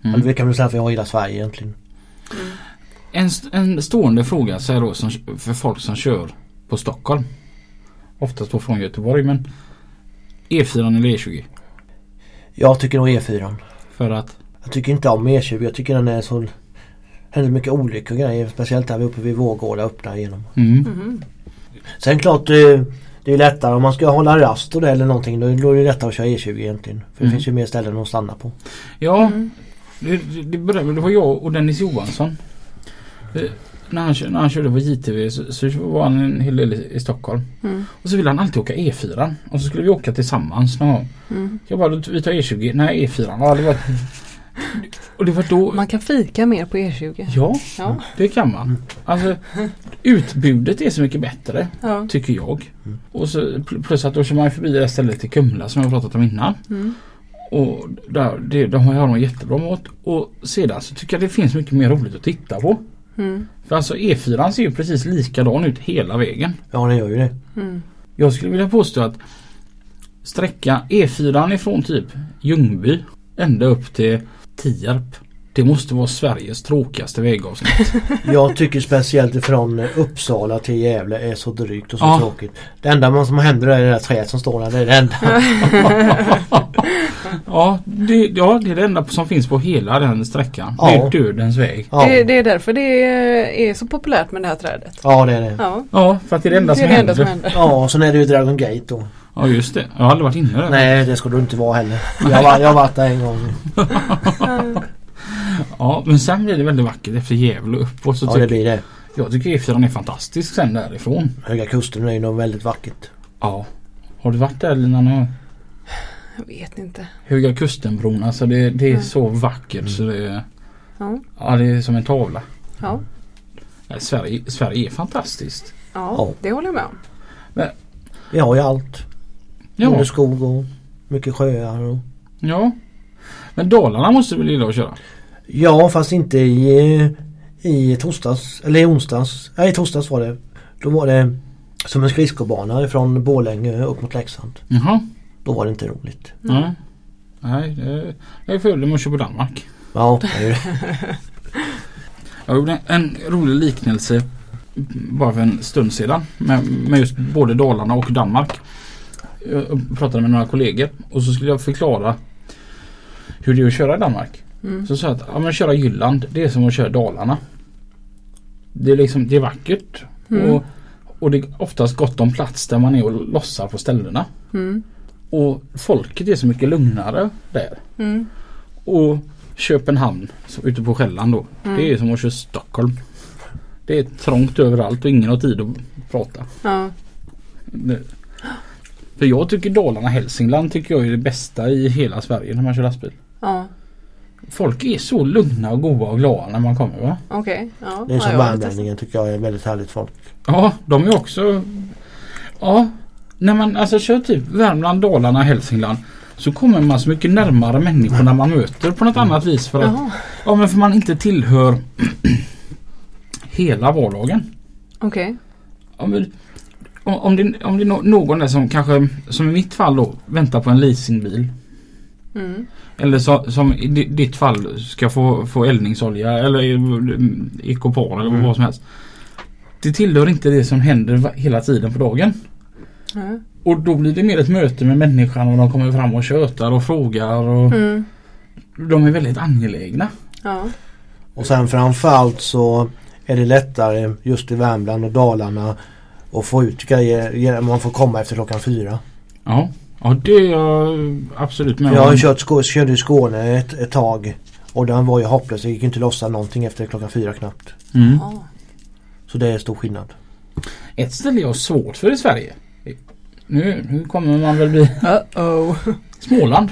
Mm. Eller vi kan väl säga att vi har hela Sverige egentligen. En, st- en stående fråga så här då som, för folk som kör på Stockholm. Oftast då från Göteborg men E4 eller E20. Jag tycker nog E4. För att Jag tycker inte om E20. Jag tycker den är så händer mycket olyckor och grejer. Speciellt där vi uppe vid Vårgårda öppnar igenom. mm. Mhm. Sen klart eh, det är lättare om man ska hålla rast och det eller någonting. Då, är det lättare att köra E20 egentligen. För det Mm. finns ju mer ställen att stanna på. Ja, Mm. det, det, det, började- det var jag och Dennis Johansson. När han, när han körde på JTV så, så var han en hel del i, i Stockholm. Mm. Och så ville han alltid åka E4. Och så skulle vi åka tillsammans någon gång. Mm. Jag bara, vi tar E20. Nej E4. Ja, det var, och det var då. Man kan fika mer på E20. Ja, Ja. det kan man. Alltså utbudet är så mycket bättre. Ja. Tycker jag. Och så pl- plus att då kör man förbi det stället i Kumla som jag pratat om innan. Mm. Och där, det, de har de jättebra mat. Och sedan så tycker jag det finns mycket mer roligt att titta på. Mm. För alltså E4 ser ju precis likadan ut hela vägen. Ja den gör ju det. Mm. Jag skulle vilja påstå att sträcka E4 ifrån typ Ljungby ända upp till Tierp. Det måste vara Sveriges tråkigaste vägavsnitt. *laughs* Jag tycker speciellt ifrån Uppsala till Gävle är så drygt och så Ja. tråkigt. Det enda man som händer är det där trädet som står där. Det är det enda. *laughs* ja, det, ja, det är det enda som finns på hela den sträckan. Ja. Det är dödens väg. Ja, Det, det är därför det är så populärt med det här trädet. ja det är det. Ja. Ja, för att det är det enda det som är det händer. som händer. Ja och sen är det ju Dragon Gate då. Ja, just det. Jag har aldrig varit inne där. Nej det ska du inte vara heller. Jag har, varit- jag har varit där en gång. *laughs* Ja, men sen blir det väldigt vackert efter Gävle och uppåt. Så Ja det blir det. Jag tycker E4 är fantastisk sen därifrån. Höga Kusten är ju nog väldigt vackert. Ja. Har du varit där Lina? gång? Jag vet inte. Höga Kustenbron, alltså det, det är Nej. så vackert så det är, Ja. ja, det är som en tavla. Ja. Nej, Sverige, Sverige är fantastiskt. Ja, Ja. det håller jag med om. Vi har ju allt. Ja, Både skog och mycket sjöar och... ja. Men Dalarna måste du väl gilla att köra? Ja fast inte i, i torsdags. Eller i onsdags. Nej i torsdags var det. Då var det som en skridskobana från Borlänge upp mot Leksand. Jaha. Då var det inte roligt. Nej. Nej, det, jag är fördel med att på Danmark. Ja, det är ju det. *laughs* Jag gjorde en rolig liknelse bara för en stund sedan med, med just både Dalarna och Danmark. Jag pratade med några kollegor och så skulle jag förklara hur det är att köra i Danmark. Mm. Så sa jag att ja, men köra Jylland det är som att köra Dalarna. Det är liksom det är vackert Mm. och, och det är oftast gott om plats där man är och lossar på ställena. Mm. Och folket är så mycket lugnare där. Mm. Och Köpenhamn så ute på Själland då. Mm. Det är som att köra Stockholm. Det är trångt överallt och ingen har tid att prata. Ja. Det. För jag tycker Dalarna Hälsingland tycker jag är det bästa i hela Sverige när man kör lastbil. Ja. Folk är så lugna och goda och glada när man kommer va? Okej. Ja. Det är som ja, värmlänningen tycker jag är väldigt härligt folk. Ja, de är också... Ja, när man alltså kör typ Värmland, Dalarna, Hälsingland så kommer man så mycket närmare människorna man möter på något annat vis för att Jaha. Ja men för man inte tillhör hela vardagen. Okej. Om, vi- om, om, det, om det är någon där som kanske, som i mitt fall då, väntar på en leasingbil. Mm. Eller så, som i di- ditt fall ska få, få eldningsolja eller mm, ekopar eller Mm. vad som helst. Det tillhör inte det som händer hela tiden på dagen. Ja. Och då blir det mer ett möte med människan och de kommer fram och tjötar och frågar och Mm. de är väldigt angelägna. Ja. Och sen framförallt så är det lättare just i Värmland och Dalarna att få ut grejer. Man får komma efter klockan fyra. Ja, ja det är jag absolut med Jag har ju kört, Skå- körde i Skåne ett, ett tag. Och den var ju hopplös. Det gick inte lossa någonting efter klockan fyra knappt. Mm. Så det är stor skillnad. Ett ställe jag har svårt för i Sverige. Nu, nu kommer man väl bli Uh-oh. Småland.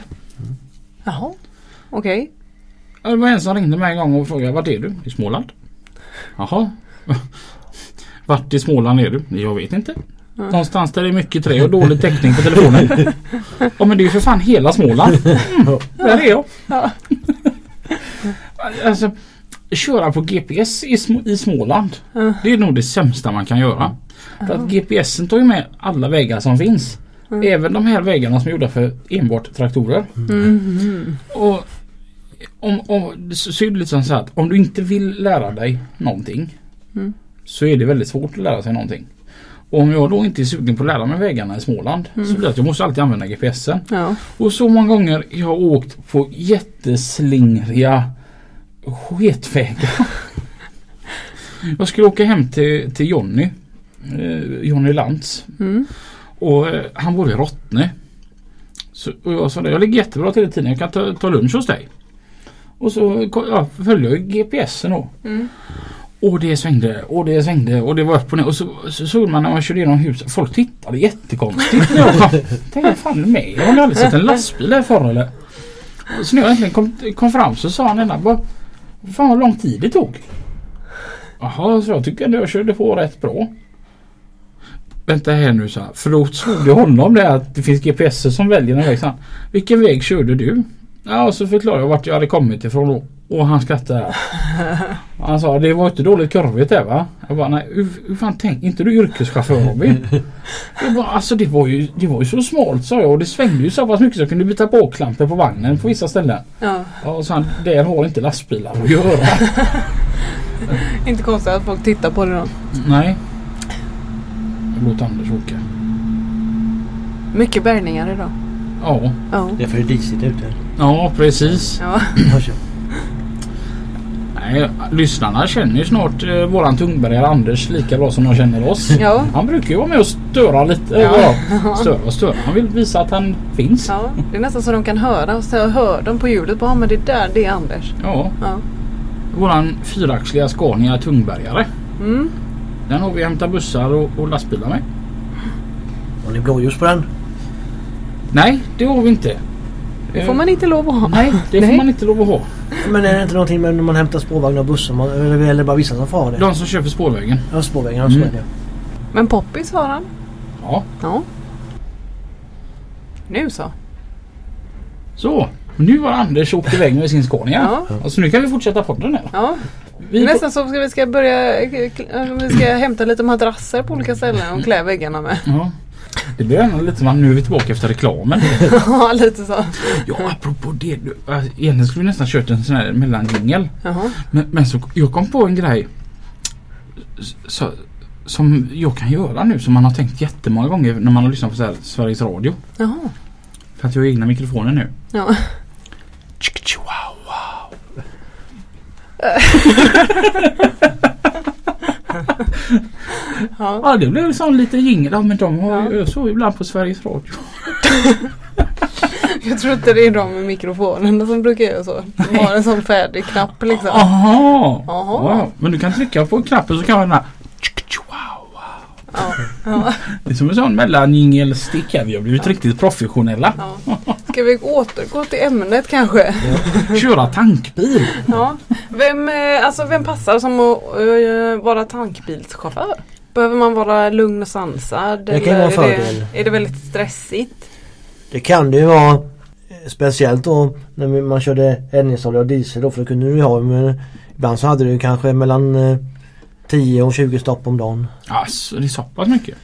Jaha. Okej. Ja, Det var en som ringde mig en gång och frågade vart är du? I Småland. Jaha. *laughs* Vart i Småland är du? Jag vet inte. Mm. Någonstans där det är mycket trä och dålig täckning på telefonen. Ja men det är ju för fan hela Småland. Mm, där är jag. Ja. *laughs* Alltså köra på GPS i, Sm- i Småland. Ja. Det är nog det sämsta man kan göra. För att GPSen tar ju med alla vägar som finns. Mm. Även de här vägarna som är gjorda för enbart traktorer. Mm. Och om, om, så är det liksom så att om du inte vill lära dig någonting Mm. så är det väldigt svårt att lära sig någonting. Och om jag då inte är sugen på att lära mig vägarna i Småland så blir det att jag måste alltid använda GPSen. Ja. Och så många gånger jag har åkt på jätteslingriga sketvägar. *laughs* jag skulle åka hem till, till Jonny. Eh, Jonny Lantz. Mm. Och eh, han bor i Rottne. Så, och jag sa det, jag ligger jättebra till i tiden. Jag kan ta, ta lunch hos dig. Och så ja, följde jag GPSen då. Mm. Och det svängde och det svängde och det var upp och ner. Och så, så såg man när man körde genom huset. Folk tittade jättekonstigt *laughs* jag. Tänkte fan är med? Jag har aldrig sett en lastbil här förr eller? Och så när jag äntligen kom, kom fram så sa han ena bara Fan vad lång tid det tog. Jaha, så jag tycker ändå jag körde på rätt bra. Vänta här nu så här. För då såg jag honom det att det finns GPS som väljer en väg. Så han, Vilken väg körde du? Ja, och så förklarade jag vart jag hade kommit ifrån då. Och han skrattade. *laughs* Han sa det var inte dåligt kurvigt där va? Jag bara nej hur, hur fan tänk inte du yrkeschaufför Robin? *laughs* Jag bara alltså det var ju, det var ju så smalt sa jag och det svängde ju så pass mycket så jag kunde byta på klamper på vagnen på vissa ställen. Ja. Ja, och så han, där har inte lastbilar att göra. *laughs* Inte konstigt att folk tittar på det då. nej. Låt Anders åka. Mycket bärgningar idag. Ja, Ja. Det är för disigt ute. ja precis. Ja. Nej, lyssnarna känner ju snart eh, våran tungbärgare Anders lika bra som de känner oss. Ja. Han brukar ju vara med och störa lite. Ja. Ja. Störa och störa. Han vill visa att han finns. ja. Det är nästan så de kan höra. Så hör de på ljudet. Bara, "Ja, men det där det är Anders. Ja. Ja. Våran fyraxliga Scania tungbärgare. Mm. Den har vi hämtat bussar och, och lastbilar med. Har ni blåljus på den? Nej, det har vi inte. Det får man inte lov att ha. Nej, det får Nej. man inte lov att ha. Men är det inte någonting med när man hämtar spårvagnar och bussar? Man, eller är det bara vissa som får ha det? De som kör för spårvägen. Ja, spårvägen. Ja, så Mm. är det. Men Poppis har han. Ja, Ja. Nu så. så. Nu har Anders åkt iväg med sin Scania. Ja. Och så nu kan vi fortsätta podden här. Ja. Vi får- Nästan så ska vi ska börja vi ska hämta lite madrasser på olika ställen och klä väggarna med. Ja. Det blir ändå lite som att nu är vi tillbaka efter reklamen. *laughs* Ja, lite så. Ja, apropå det. du, äh, Egentligen skulle vi nästan kört en sån här mellanjingel. Men, men så jag kom på en grej. Så, som jag kan göra nu som man har tänkt jättemånga gånger när man har lyssnat på så här, Sveriges Radio. Jaha. För att jag har egna mikrofoner nu. Ja. *laughs* *laughs* Ja. Ja det blev sån lite jingel. Men de har ju så ibland på Sveriges Radio. *laughs* Jag tror inte det är de med mikrofonerna som brukar göra så. De har en sån färdig knapp liksom. Aha! Jaha. Ja, men du kan trycka på knappen så kan man Ja. Ja. Det är som en sån mellanjingelstick här. Vi har blivit riktigt professionella. Ja. Ska vi återgå till ämnet kanske? Köra tankbil. Ja. Vem, eh, alltså vem passar som att eh, vara tankbilschaufför? Behöver man vara lugn och sansad? Det kan vara en är fördel. Det, är det väldigt stressigt? Det kan det ju vara Speciellt då när man körde eldningsolja och diesel då för det kunde du ju ha men Ibland så hade du kanske mellan eh, 10 och 20 stopp om dagen. Alltså det är så pass mycket.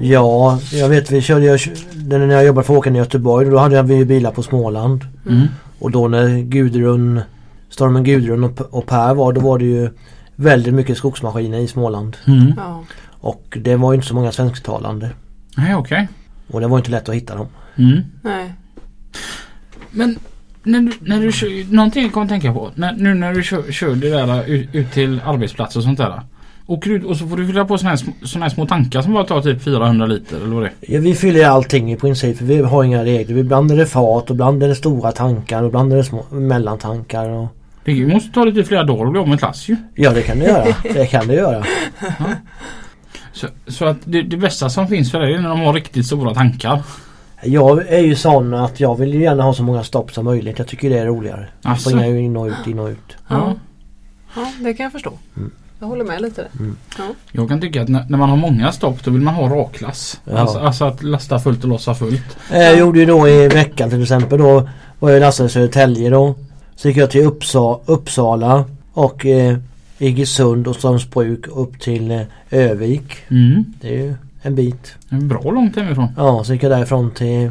Ja, jag vet vi körde jag, när jag jobbade för åkaren i Göteborg då hade vi ju bilar på Småland. Mm. Och då när Gudrun Stormen Gudrun och, och Per var då var det ju väldigt mycket skogsmaskiner i Småland. Mm. Ja. Och det var ju inte så många svensktalande. Nej okej. Och det var inte lätt att hitta dem. Mm. Nej. Men när du, när du kör, någonting jag kommer att tänka på. När, nu när du kör, kör det där ut, ut till arbetsplatser och sånt där. Åker ut och så får du fylla på såna här, såna här små tankar som bara tar typ 400 liter eller vad det är. Ja, vi fyller allting i princip. För vi har inga regler. Vi blandar det fat och blandar det stora tankar och blandar det små mellantankar. Och... Det måste ta lite flera dagar att bli av med klass ju. Ja det kan det göra. Det kan det göra. Så, så att det, det bästa som finns för dig är när de har riktigt stora tankar. Jag är ju sån att jag vill ju gärna ha så många stopp som möjligt. Jag tycker det är roligare. Asså? Springa ju in och ut, in och ut. Ja. Ja, det kan jag förstå. Mm. Jag håller med lite där. Ja. Jag kan tycka att när, när man har många stopp då vill man ha raklass. Ja. Alltså, alltså att lasta fullt och lossa fullt. Eh, Jag gjorde ju då i veckan till exempel då var jag lastad i Södertälje då. Så gick jag till Uppsa Uppsala och eh, Iggesund och Strömsbruk upp till eh, Övik. Mm. Det är ju en bit. Det är bra långt hemifrån. Ja, så gick jag därifrån till,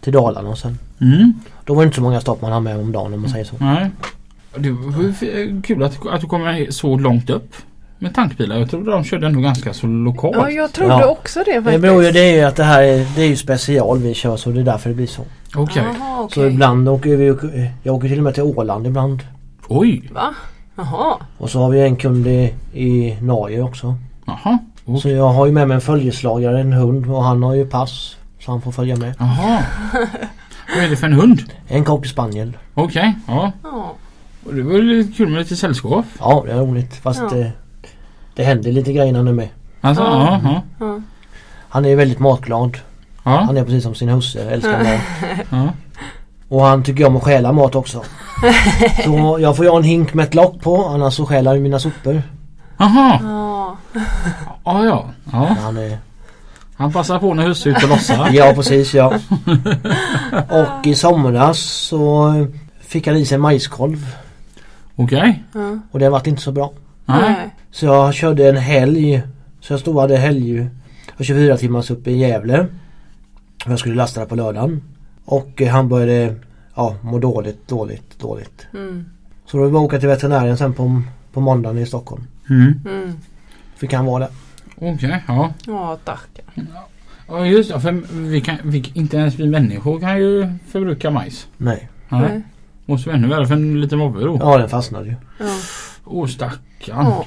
till Dalarna och sen. Mm. Då var det inte så många stopp man har med om dagen om man säger så. Nej. Det var kul att, att du kommer så långt upp med tankbilar. Jag trodde de körde ändå ganska så lokalt. ja, jag trodde Ja. också det Det faktiskt. beror ju det är ju att det här är, det är ju special vi kör så det är därför det blir så. Okej. Jaha, Så okej. ibland åker vi, jag åker till och med till Åland ibland. Oj. Va? Jaha. Och så har vi en kund i, i Norge också. Jaha. Och- Så jag har ju med mig en följeslagare, en hund och han har ju pass. Så han får följa med. Jaha. Vad är det för en hund? En cocker spaniel. Okej. Ja. Ja. Det var ju lite kul med lite sällskap. Ja det är roligt fast Ja. det, det händer lite grejer när han är med. Alltså, Ja. ja. Ja. Han är väldigt matglad. Ja. Han är precis som sin husse, älskar mat. *laughs* ja. Och han tycker om att stjäla mat också. *laughs* Så jag får ju ha en hink med ett lock på annars så stjälar han mina sopor. Jaha. Ja. Ja, ja. ja. Han är, Han passar på när husse är ute och lossar. *laughs* ja precis ja. Och i somras så fick han i sig majskolv. Okej. Ja. Och det vart inte så bra. Nej. Så jag körde en helg. Så jag stod och hade helg och 24 timmars uppe i Gävle. Och Jag skulle lasta det på lördagen. Och eh, han började ja, må dåligt, dåligt, dåligt. Mm. Så då var vi åka till veterinären sen på, på måndagen i Stockholm. Mm. Mm. Fick han vara där. Okej. Ja. Ja, tack. Ja just det. För vi kan, vi, inte ens vi människor kan ju förbruka majs. Nej. Nej. Nej. Måste vara ännu värre för en liten mobbe då. Ja den fastnade ju. Ja. Åh stackarn. Ja.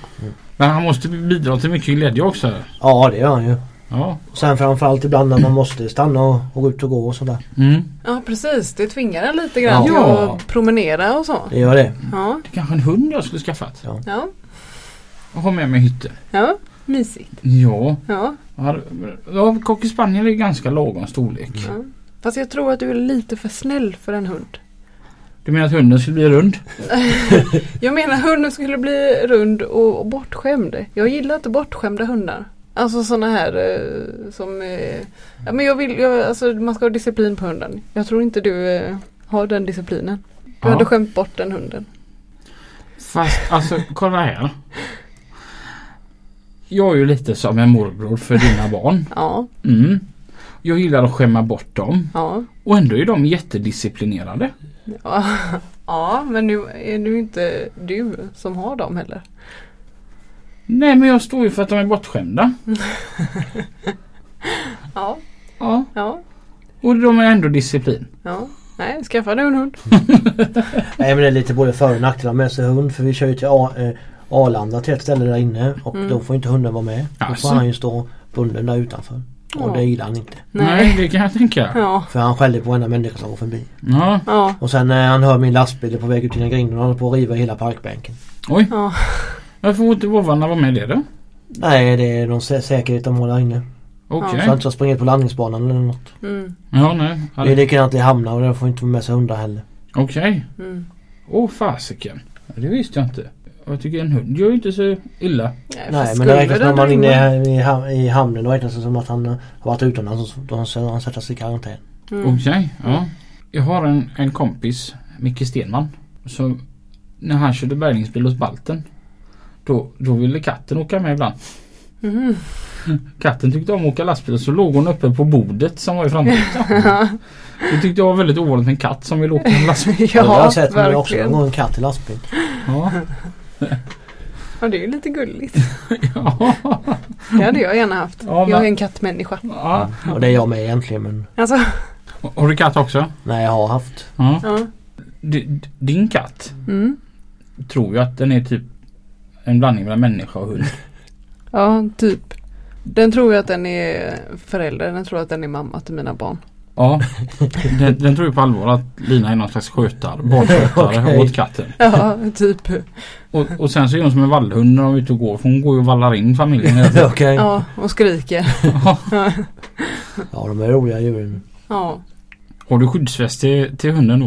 Men han måste bidra till mycket glädje också. Ja det gör han ju. Ja. Och sen framförallt ibland när man måste stanna och, och gå ut och gå och sådär. Mm. ja, precis. Det tvingar en lite grann till Ja. att promenera och så. Det gör det. Ja. Det är kanske en hund jag skulle skaffat. Ja. Och ha med mig hytten. Ja. Mysigt. Ja. Ja. Ja, Ja, cocker spaniel är ganska lagom storlek. ja. Fast jag tror att du är lite för snäll för en hund. Du menar att hunden skulle bli rund? *laughs* Jag menar hunden skulle bli rund och, bortskämd. Jag gillar inte bortskämda hundar. Alltså sådana här eh, som... Eh, ja, men jag vill, jag, alltså, man ska ha disciplin på hunden. Jag tror inte du eh, har den disciplinen. Du Ja. hade skämt bort den hunden. Fast alltså kolla här. Jag är ju lite som en morbror för dina barn. *laughs* Ja. Mm. Jag gillar att skämma bort dem. Ja. Och ändå är de jättedisciplinerade. Ja, *laughs* ja men nu är det ju inte du som har dem heller. Nej men jag står ju för att de är bortskämda. *laughs* Ja, Ja. ja, Och de är ändå disciplin. ja. Nej, skaffa dig en hund. *laughs* Nej men det är lite både för och nackdelar med sig hund för vi kör ju till A- eh, Arlanda till ett ställe där inne och Mm. då får inte hunden vara med. Då Alltså. får han ju stå bunden där utanför. Och Ja. det gillar han inte. Nej. det kan jag tänka. Ja, För han skäller på varenda människa som går förbi. Ja. ja, Och sen när han hör min lastbil på väg ut genom grinden och håller på att riva hela parkbänken. Oj. ja. Varför får inte vovvarna vara med det då? Nej det är någon sä- säkerhet de där inne. Okej. Så han inte ska springa ut på landningsbanan eller något. Mm, Ja nej. Det är likadant i hamnar och där får inte vara med sig hundar heller. Okej. mm. Åh fasiken. Det visste jag inte. Jag tycker en hund gör ju inte så illa. Nej, Nej men det räknas när man är inne i, i, ham- i hamnen. Då räknas det som att han har varit utomlands. och Då ska han sätta sig i karantän. Mm. Okej. Ja. Jag har en, en kompis, Micke Stenman. Så när han körde bärgningsbil hos Balten. Då, då ville katten åka med ibland. Mhm. Katten tyckte om att åka lastbil så låg hon uppe på bordet som var i framrutan. Det tyckte jag var väldigt ovanligt med en katt som vill åka med en lastbil. *laughs* Ja, jag har sett men också någon katt i lastbil. Ja. Ja, det är ju lite gulligt. *laughs* Ja. Det hade jag gärna haft. Ja, men- Jag är en kattmänniska. Ja. Och det är jag med egentligen men Alltså, Har du katt också? nej jag har haft. Ja. ja. Din katt Mm. tror ju att den är typ en blandning mellan människa och hund. Ja, typ. Den tror ju att den är förälder. Den tror att den är mamma till mina barn. Ja, den, den tror ju på allvar att Lina är någon slags skötare, barnskötare *laughs* Okej. åt katten. Ja, typ. Och, och sen så är hon som en vallhund när de är ute och går för hon går ju och vallar in familjen. *laughs* Okej. Ja, och skriker. Ja. Ja de är roliga djuren. Ja. Har du skyddsväst till, till hunden då?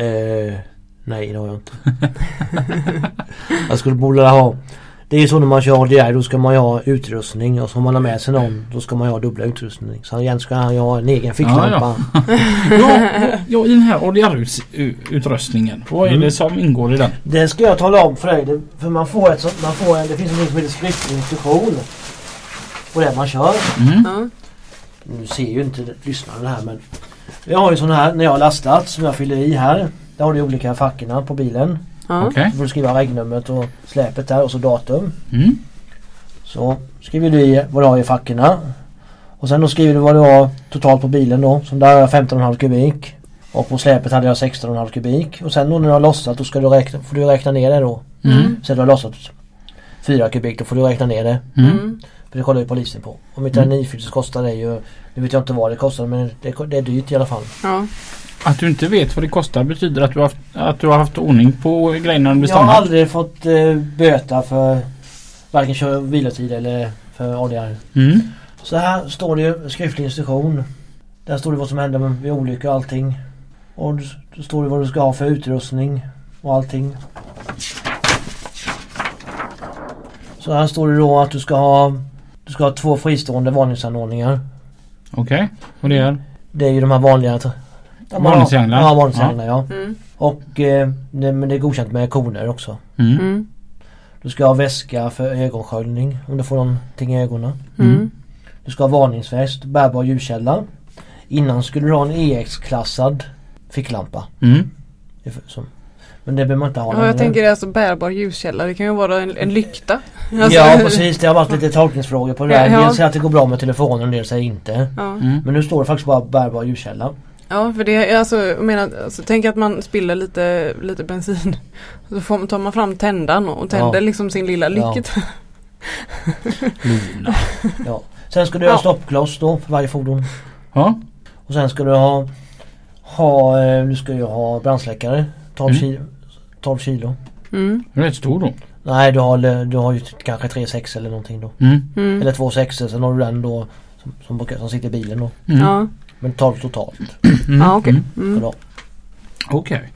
Eh, nej det har jag inte. *laughs* jag skulle borde ha. Det är ju så när man kör ADR då ska man ju ha utrustning och så om man har med sig någon då ska man ju ha dubbla utrustning. Så igen ska han ju ha en egen ficklampa. Ja, ja, *laughs* i den här ADR-utrustningen. Vad är Mm. det som ingår i den? Det ska jag tala om för dig. Det- För man får ett sånt, man får en, det finns en som heter skriftlig instruktion. På det man kör. Mm. Ja. Nu ser ju inte lyssnarna det här men. Jag har ju sån här när jag har lastat som jag fyller i här. Där har du olika fackorna på bilen. Ja. Okej. Då får du skriva regnumret och släpet där och så datum. Mm. Så skriver du i vad du har i fackorna. Och sen då skriver du vad du har totalt på bilen då. Som där har jag 15,5 kubik. Och på släpet hade jag 16,5 kubik. Och sen då när du har lossat då ska du räkna, får du räkna ner det då. Mm. Sen du har lossat 4 kubik då får du räkna ner det. Mm. Mm. För det kollar ju polisen på. Om inte Mm. är nyfylld så kostar det ju Nu vet jag inte vad det kostar men det, det är dyrt i alla fall. Ja. Att du inte vet vad det kostar betyder att du har haft, att du har haft ordning på grejerna när du Jag har aldrig fått eh, böta för varken kör vilotid eller för ADR. Mm. Så här står det ju skriftlig instruktion. Där står det vad som händer vid olycka och allting. Och då står det vad du ska ha för utrustning och allting. Så här står det då att du ska ha Du ska ha två fristående varningsanordningar. Okej. Och det är? Det är ju de här vanliga t- Ja, Varningstrianglar? Ja, ja. Mm. Och eh, det, men det är godkänt med koner också. Mm. Mm. Du ska ha väska för ögonsköljning om du får någonting i ögonen. Mm. Du ska ha varningsväst, bärbar ljuskälla. Innan skulle du ha en EX-klassad ficklampa. Mm. Men det behöver man inte ha Ja, jag tänker alltså bärbar ljuskälla. Det kan ju vara en, en lykta. Alltså, Ja precis, det har varit lite tolkningsfrågor på det där. Ja, ja. Dels säger att det går bra med telefonen och dels säger inte. Ja. Mm. Men nu står det faktiskt bara bärbar ljuskälla. Ja, för det är alltså, jag menar, alltså, tänk att man spiller lite, lite bensin. Så får, tar man fram tändaren och tänder Ja. liksom sin lilla Ja. lycket. Lina. Ja. Sen ska du ha Ja. stoppkloss då för varje fordon. Ja. Och sen ska du ha, ha eh, du ska ju ha brandsläckare. 12, Mm. kilo, 12 kilo. Mm. Du är rätt stor då. Nej du har, du har ju kanske 3,6 eller någonting då. Mm. Mm. Eller 2,6 sen har du den då som, som, som sitter i bilen då. Mm. Ja, Men 12 totalt. *clears throat* Mm. ja okej. Mm. Mm. Ska du ha. Okej.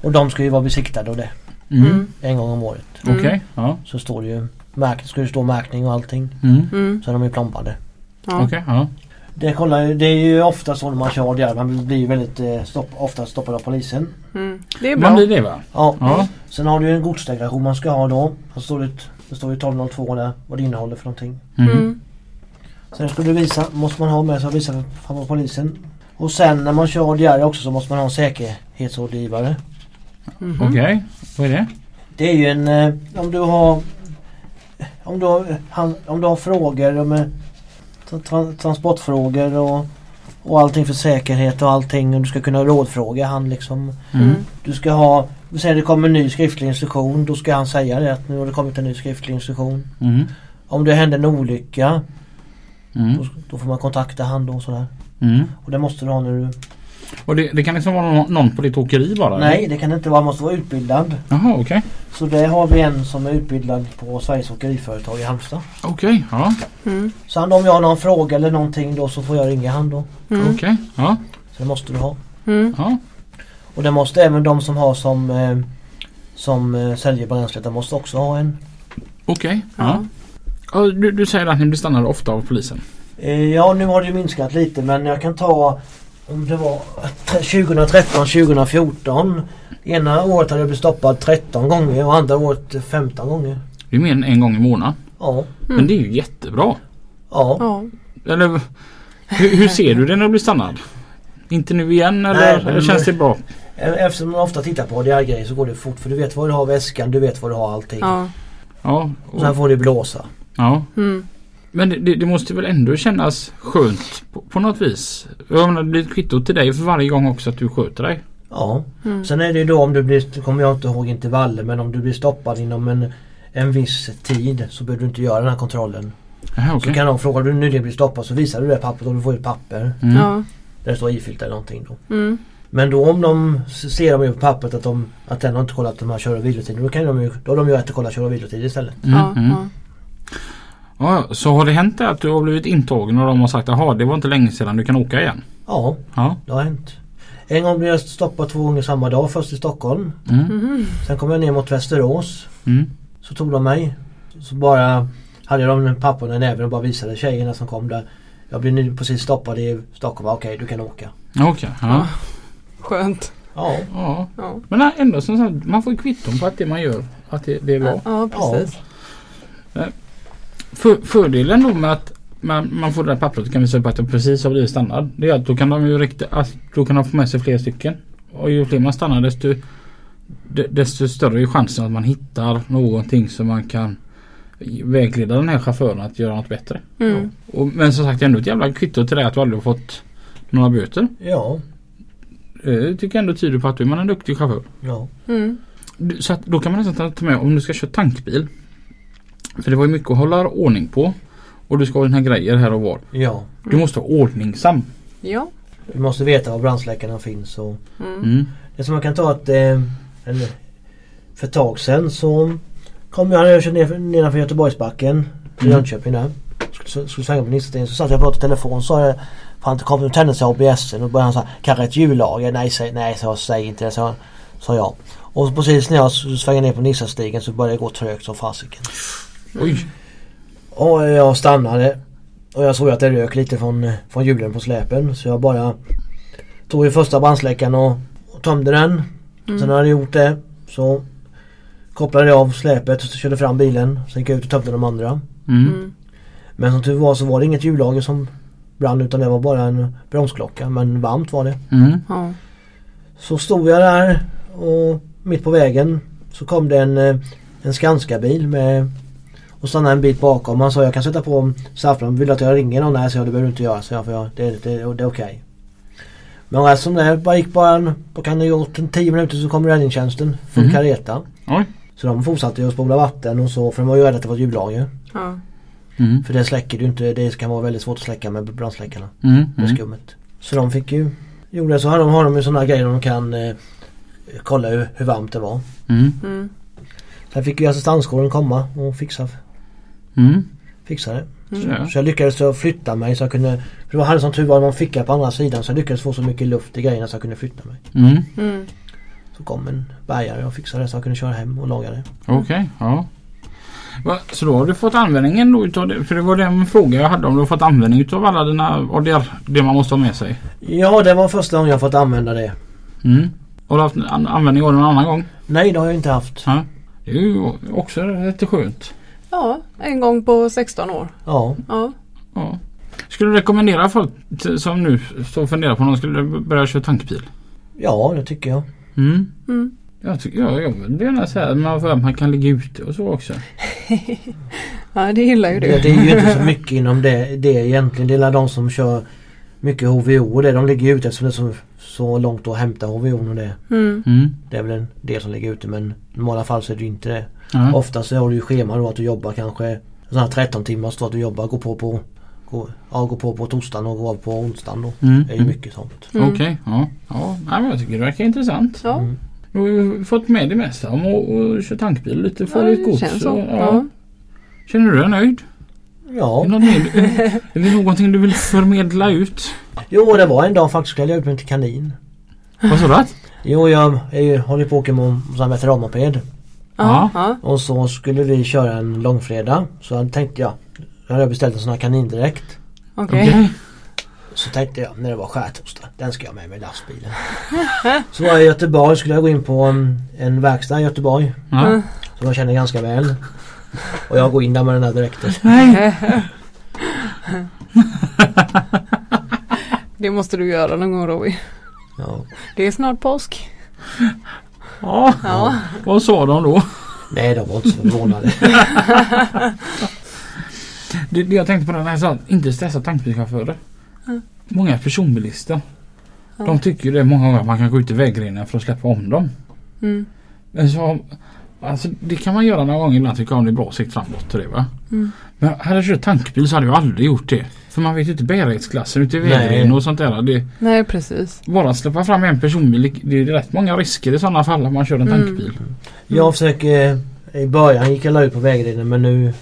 Och de ska ju vara besiktade och det. Mm. Mm. En gång om året. Mm. Okej. Ja. Så står det ju märk, ska det stå märkning och allting. Mm. Mm. Så är de ju plombade. Ja. Okej. Ja. Det, kollar, det är ju ofta så när man kör där. Man blir väldigt eh, stopp, ofta stoppad av polisen. Mm. Det är bra. Man blir det va? Ja. Ja. Sen har du ju en godsdeklaration man ska ha då. Står det, det står ju 1202 där vad det innehåller för någonting. Mm. Mm. Så det ska du visa, måste man ha med sig och visa för för polisen. Och sen när man kör diarr också så måste man ha en säkerhetsrådgivare. Mhm. Okej, vad är det? Det är ju en, eh, om du har om du har, han, om du har frågor om eh, tra- tra- transportfrågor och, och allting för säkerhet och allting och du ska kunna rådfråga han liksom. Mm. Du ska ha, vi säger det kommer en ny skriftlig instruktion då ska han säga det att nu har det kommit en ny skriftlig instruktion. Mm. Om det händer en olycka Mm. då, då får man kontakta han då och sådär. Mm. Och det måste du ha när du... Och det, det kan liksom vara någon, någon på ditt åkeri bara? eller? Nej det kan det inte vara, man måste vara utbildad. Jaha okej. Så det har vi en som är utbildad på Sveriges Åkeriföretag i Halmstad. Okej, ja. Mm. Så om jag har någon fråga eller någonting då så får jag ringa han då. Mm. Okej, ja. Så det måste du ha. Mm. ja. Och det måste även de som har som eh, som eh, säljer bränslet, de måste också ha en. Okej, ja. Ja. Ja, Du, du säger att ni blir stannade ofta av polisen? Eh, ja nu har det minskat lite men jag kan ta om det var 2013, 2014. Ena året hade jag blivit stoppad 13 gånger och andra året 15 gånger. Det är mer än en gång i månaden. Ja. Men det är ju jättebra. Ja. Ja. Eller hur, hur ser du det när du blir stannad? Inte nu igen eller, Nej, eller känns det bra? Eftersom man ofta tittar på grejer så går det fort för du vet var du har väskan, du vet var du har allting. Ja. Ja. Och sen får det blåsa. ja. Mm. Men det, det, måste väl ändå kännas skönt på, på något vis? Jag menar, det blir ett kvitto till dig för varje gång också att du sköter dig. Ja. Mm. Sen är det ju då om du blir, kommer jag inte ihåg intervaller men om du blir stoppad inom en, en viss tid så behöver du inte göra den här kontrollen. Jaha Så okej. kan de fråga du nyligen blir stoppad så visar du det pappret och du får ett papper Mm. Ja. där det står ifyllt eller någonting då. Mm. Men då om de ser de ju på pappret att, de, att den har inte kollat de här kör och vilotider då kan de ju, då har de ju rätt att kolla kör och vilotider istället. Mm, Ja. mm. Ja. Ja, så har det hänt det att du har blivit intagen och de har sagt jaha det var inte länge sedan du kan åka igen? Ja, Ja. det har hänt. En gång blev jag stoppad två gånger samma dag. Först i Stockholm. Mm. Sen kom jag ner mot Västerås. Mm. Så tog de mig. Så bara hade jag de papperna i näven och bara visade tjejerna som kom där. Jag blev nu precis stoppad i Stockholm. Okej, du kan åka. Okej. ja. Skönt. Ja, Ja. Ja. Men ändå som sagt, man får ju kvitton på att det man gör att det, det är bra. Ja, precis. För, fördelen då med att man, man får det där pappret och kan visa upp att det precis har blivit stannad. Det är att då kan de ju rikta, att då kan de få med sig fler stycken. Och ju fler man stannar desto, de- desto större är chansen att man hittar någonting som man kan vägleda den här chauffören att göra något bättre. Mm. Och, men som sagt ändå ett jävla kvitto till det att du aldrig har fått några böter. ja, Det tycker jag ändå tyder på att du är en duktig chaufför. ja. Mm. Så att då kan man nästan ta med om du ska köra tankbil. För det var ju mycket att hålla ordning på. Och du ska ha dina grejer här och var. ja. Du måste vara ordningsam. Ja. Vi måste veta var brandsläckarna finns. Och Mm. Mm. det som man kan ta att eh, en, för ett tag sedan så kom jag när jag körde ner, nedanför Göteborgsbacken. Mm. Jönköping där. Skulle, skulle svänga på Nissestenen så satt jag och pratade i telefon så jag Fan det kom, tändes ABSen och började han säga Kanske ett hjullager? Nej, säg, nej så, säg inte det sa, sa jag. Och precis när jag svängde ner på Nissastigen så började det gå trögt som fasiken. Oj. Och jag stannade. Och jag såg att det rök lite från, från hjulen på släpen. Så jag bara tog i första brandsläckaren och, och tömde den. Sen när jag hade gjort det så kopplade jag av släpet och körde fram bilen. Sen gick jag ut och tömde de andra. Mm. Mm. Men som tur var så var det inget hjullager som brann utan det var bara en bromsklocka. Men varmt var det. Mm. Ja. Så stod jag där och mitt på vägen så kom det en, eh, en Skanska-bil med och stannade en bit bakom. Han sa jag kan sätta på saffran. Vill du att jag ringer någon? Nej, så jag, det behöver du inte göra. Så jag, för jag, det, det, det, det är okej. Men resten som det bara gick bara en, kan det gjort, en 10 minuter så kom räddningstjänsten. Full Mhm. kareta. Oj. Så de fortsatte att spola vatten och så för de var ju rädda att det var ett hjullager. Ja. Mm. För det släcker du inte. Det kan vara väldigt svårt att släcka med brandsläckarna. Mm. Med Mm. skummet. Så de fick ju Gjorde så har de, har de ju sådana grejer de kan eh, kolla hur, hur varmt det var. Mm. Mm. Sen fick ju assistanskåren komma och fixa, Mm. fixa det. Mm. Så jag lyckades så flytta mig så jag kunde För jag hade som tur var någon ficka på andra sidan så jag lyckades få så mycket luft i grejerna så jag kunde flytta mig. Mm. Mm. Så kom en bärgare och fixade det så jag kunde köra hem och laga det. Okej, ja. Va, Så då har du fått användningen då utav det? För det var den frågan jag hade om du har fått användning utav alla dina ADR, det man måste ha med sig. Ja det var första gången jag fått använda det. Mm. Har du haft an- användning av den någon annan gång? Nej det har jag inte haft. Ja. Det är ju också lite skönt. Ja, en gång på 16 år. Ja. Ja. Ja. Skulle du rekommendera folk som nu står och funderar på om de skulle börja köra tankbil? Ja, det tycker jag. Mm. Mm. Jag tycker jag, jag vill gärna säga att man, man kan ligga ute och så också. *laughs* Ja det gillar ju Det, du. det är ju inte så mycket inom det, det egentligen. Det är de som kör mycket HVO och det. De ligger ute eftersom det är så, så långt att hämta HVO och det. Mm. Mm. Det är väl en del som ligger ute men i normala fall så är det inte det. Ja. Ofta så har du ju schema då att du jobbar kanske sådana här 13 timmar så att du jobbar, går på på går, ja, går på på torsdagen och går av på onsdagen då. Mm. Det är ju mycket sånt. Mm. Okej, ja. ja. Men jag tycker det verkar intressant. Ja, Mm. Du har ju fått med det mesta om att köra tankbil lite, få ja lite gods. känns så. och- Ja. Känner du dig nöjd? Ja. Är, det något *laughs* är det någonting du vill förmedla ut? Jo det var en dag faktiskt skulle jag ut mig till kanin. Vad sa du? Jo jag är ju, håller på att åka med en veteranmoped. Ja. Ja. Och så skulle vi köra en långfredag. Så tänkte jag, då hade jag beställt en sån här kanindräkt. Okej. Okej. Så tänkte jag när det var skärtorsdag, den ska jag med mig i lastbilen. *laughs* Så var jag i Göteborg, skulle jag gå in på en, en verkstad i Göteborg. Ja. Mm. Som jag känner ganska väl. Och jag går in där med den här dräkten. *laughs* Det måste du göra någon gång Roy. Ja. Det är snart påsk. Ja. Ja. Vad sa de då? Nej, de var inte så förvånade. *laughs* Det, det jag tänkte på när jag sa inte stressa tankbilschaufförer. Mm. Många personbilister. Ja. De tycker ju det många gånger att man kan gå ut i vägrenen för att släppa om dem. Mm. Men så, alltså, det kan man göra några gånger ibland tycker jag om det är bra sikt framåt det va. Mm. Men hade jag kört tankbil så hade jag aldrig gjort det. För man vet ju inte bärighetsklassen ute i Nej. vägrenen och sånt där. Det, Nej precis. bara bara släppa fram en personbil, det är rätt många risker i sådana fall om man kör en Mm. tankbil. Jag försöker, i början gick jag la ut på vägrenen men nu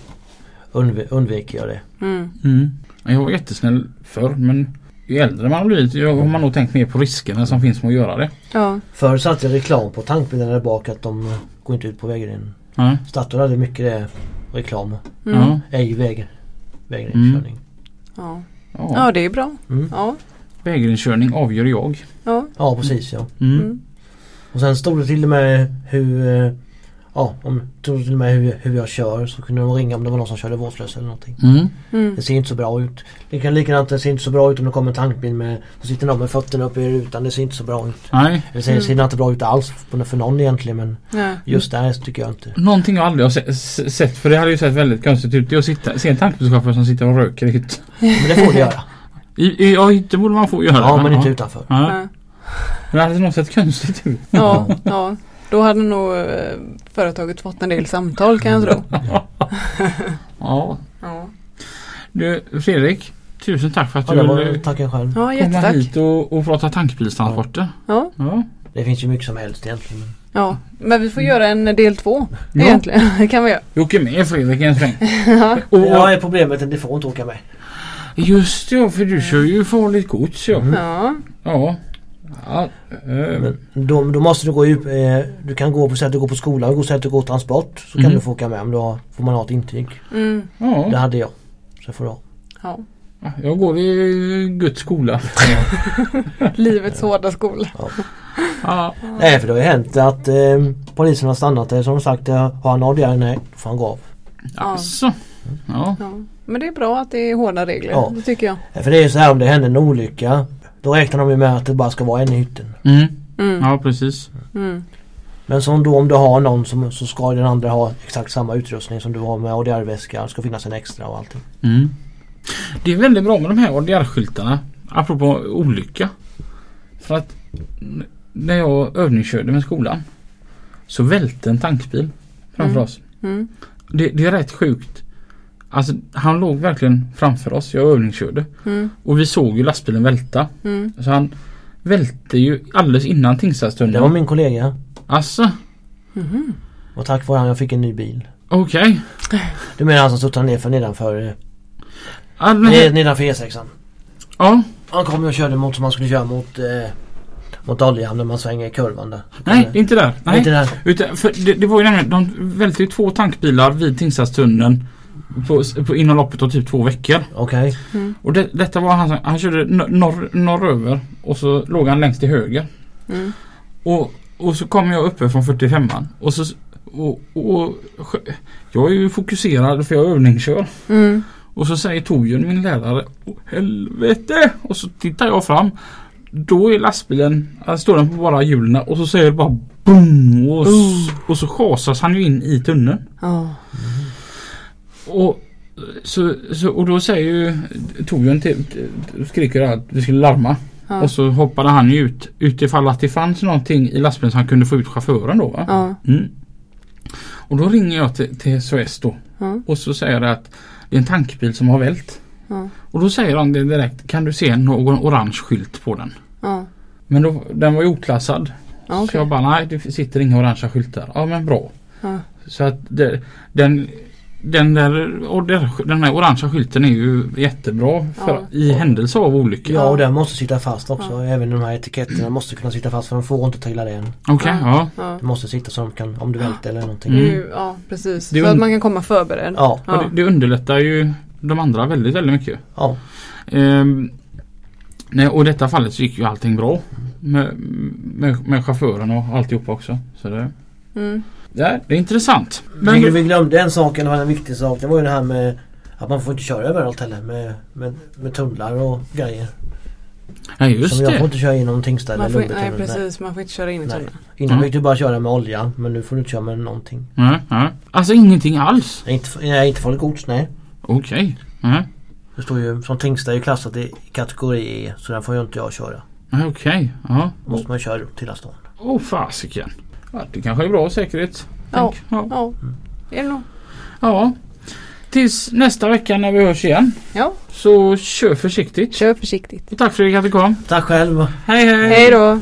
undv undviker jag det. Mm. Mm. Jag var jättesnäll förr men ju äldre man har blivit ju har man nog tänkt mer på riskerna som finns med att göra det. Ja. Förr satte jag reklam på tankbilarna där bak att de eh, går inte ut på vägrenen. Ja. Statoil hade mycket det reklam. Mm. Ej väg, vägrenkörning. Ja. Ja. ja det är bra. Mm. Ja. Vägrenkörning avgör jag. Ja. Ja precis ja. Mm. Mm. Och sen stod det till och med hur eh, Ja, om det till och med hur, hur jag kör så kunde de ringa om det var någon som körde vårdslös eller någonting. Mm. Mm. Det ser inte så bra ut. Det kan likadant, det ser inte så bra ut om det kommer en tankbil med Så sitter någon med fötterna uppe i rutan. Det ser inte så bra ut. Nej. Det ser, Mm. ser inte bra ut alls för, för någon egentligen men Ja. just där tycker jag inte. Någonting jag aldrig har se- sett för det hade ju sett väldigt konstigt ut. Det är att sitta, se en tankbilschaufför som sitter och röker i hytt. *laughs* Men det får det göra. I, i, ja, hytte borde man få göra. Ja men inte utanför. Ja. Ja. Men det hade nog sett konstigt ut. Ja. *laughs* ja. Då hade nog eh, företaget fått en del samtal kan jag tro. *laughs* Ja. Ja, Du Fredrik. Tusen tack för att Ja, du ville själv. ja komma hit och, och prata tankbilstransporter. Ja. Ja. Det finns ju mycket som helst egentligen. ja, men vi får göra en del två Ja. egentligen. *laughs* Det kan vi göra. Vi åker med Fredrik en sväng. *laughs* Ja. Och, Ja är problemet att det får inte åka med. Just ja, för du kör ju farligt gods ja. Mm. Ja. Ja. Ja. eh, Men då, då måste du gå ut, eh, du kan gå på sätt att du går på skolan gå sätt att du går transport. Så kan Mm. du få åka med om du har, får man ha ett intyg. Mm. Det ja. hade jag. Så får du ha. ja. Jag går i Guds skola. *laughs* Livets hårda skola. Ja. Nej för det har ju hänt att eh, polisen har stannat dig som de sagt har han ADR? Nej, då får han gå av. Alltså. Ja. Ja. Men det är bra att det är hårda regler. Ja. Det tycker jag. För det är ju så här om det händer en olycka. Då räknar de ju med att det bara ska vara en i hytten. Mm. Mm. Ja precis. Mm. Men som då om du har någon som, så ska den andra ha exakt samma utrustning som du har med ADR-väska. Det ska finnas en extra och allting. Mm. Det är väldigt bra med de här ADR-skyltarna. Apropå olycka. För att när jag övningskörde med skolan. Så välte en tankbil framför Mm. oss. Mm. Det, det är rätt sjukt. Alltså han låg verkligen framför oss. Jag övningskörde. Mm. Och vi såg ju lastbilen välta. Mm. Så han välte ju alldeles innan Det var min kollega. Alltså. Mhm. Och tack vare han jag fick en ny bil. Okej. Du menar han som studsade ner för nedanför, ned- här- nedanför E6an? ja. Han kom och körde mot som man skulle köra mot eh, mot oljan när man svänger i kurvan där. Nej, inte där. Nej. Inte där. Utan, för det, det var ju nämligen, de välte ju två tankbilar vid Tingstadstunneln på, på inom loppet av typ två veckor. Okej. Mm. Och det, detta var han som, han körde nor- norr, norröver och så låg han längst till höger. Mm. Och, och så kom jag uppe från 45an och så och, och, jag är ju fokuserad för jag övningskör. Mm. Och så säger Torbjörn, min lärare, Åh, helvete! Och så tittar jag fram. Då är lastbilen, alltså står den på bara hjulen och så säger det bara boom! Och, s- och så chasas han ju in i tunneln. Ja. Och, så, så, och då säger ju Torbjörn till, skriker att vi skulle larma. Ja. Och så hoppade han ut utifall att det fanns någonting i lastbilen så han kunde få ut chauffören då. Ja. Mm. Och då ringer jag till, till SOS då. Ja. Och så säger det att det är en tankbil som har vält. Och då säger han det direkt. Kan du se någon orange skylt på den? Ja. Men då, den var ju oklassad. Ja, Så jag bara nej det sitter inga orangea skyltar. Ja men bra. Så att det, den den där och där, den här orangea skylten är ju jättebra för, Ja. i händelse av olyckor. Ja och den måste sitta fast också. Ja. Även de här etiketterna måste kunna sitta fast för de får inte trilla ner. Okej, ja. Ja. De måste sitta så de kan, om du välter eller någonting. Mm. Ja precis. Det Så att man kan komma förberedd. Ja, Och det, det underlättar ju de andra väldigt, väldigt mycket. ja. Ehm, nej, och i detta fallet så gick ju allting bra. Med, med, med chauffören och alltihopa också. Så det, Mm. Ja, det är intressant. Men Men, vi glömde en sak, det var en viktig sak. Det var ju det här med att man får inte köra överallt heller med, med, med tunnlar och grejer. ja just Som jag får det. inte köra inom Tingsta eller Man får, nej precis, man får inte köra in i tunneln. Innan Mm. fick du bara köra med olja men nu får du inte köra med någonting. Ja, ja. Alltså ingenting alls. Nej, inte, nej, inte farligt gods, nej. Okej. Ja, Det står ju som Tingsta är ju klassat i kategori E så den får ju inte jag köra. ja, Okej. Ja. Då måste man köra upp till stan. Åh oh, fasiken. Ja, det kanske är bra säkerhet. Ja. Ja. Ja. Är det nog? ja. Tills nästa vecka när vi hörs igen. Ja. Så kör försiktigt. Kör försiktigt. Och tack Fredrik att du kom. Tack själv. Hej hej. Hej då!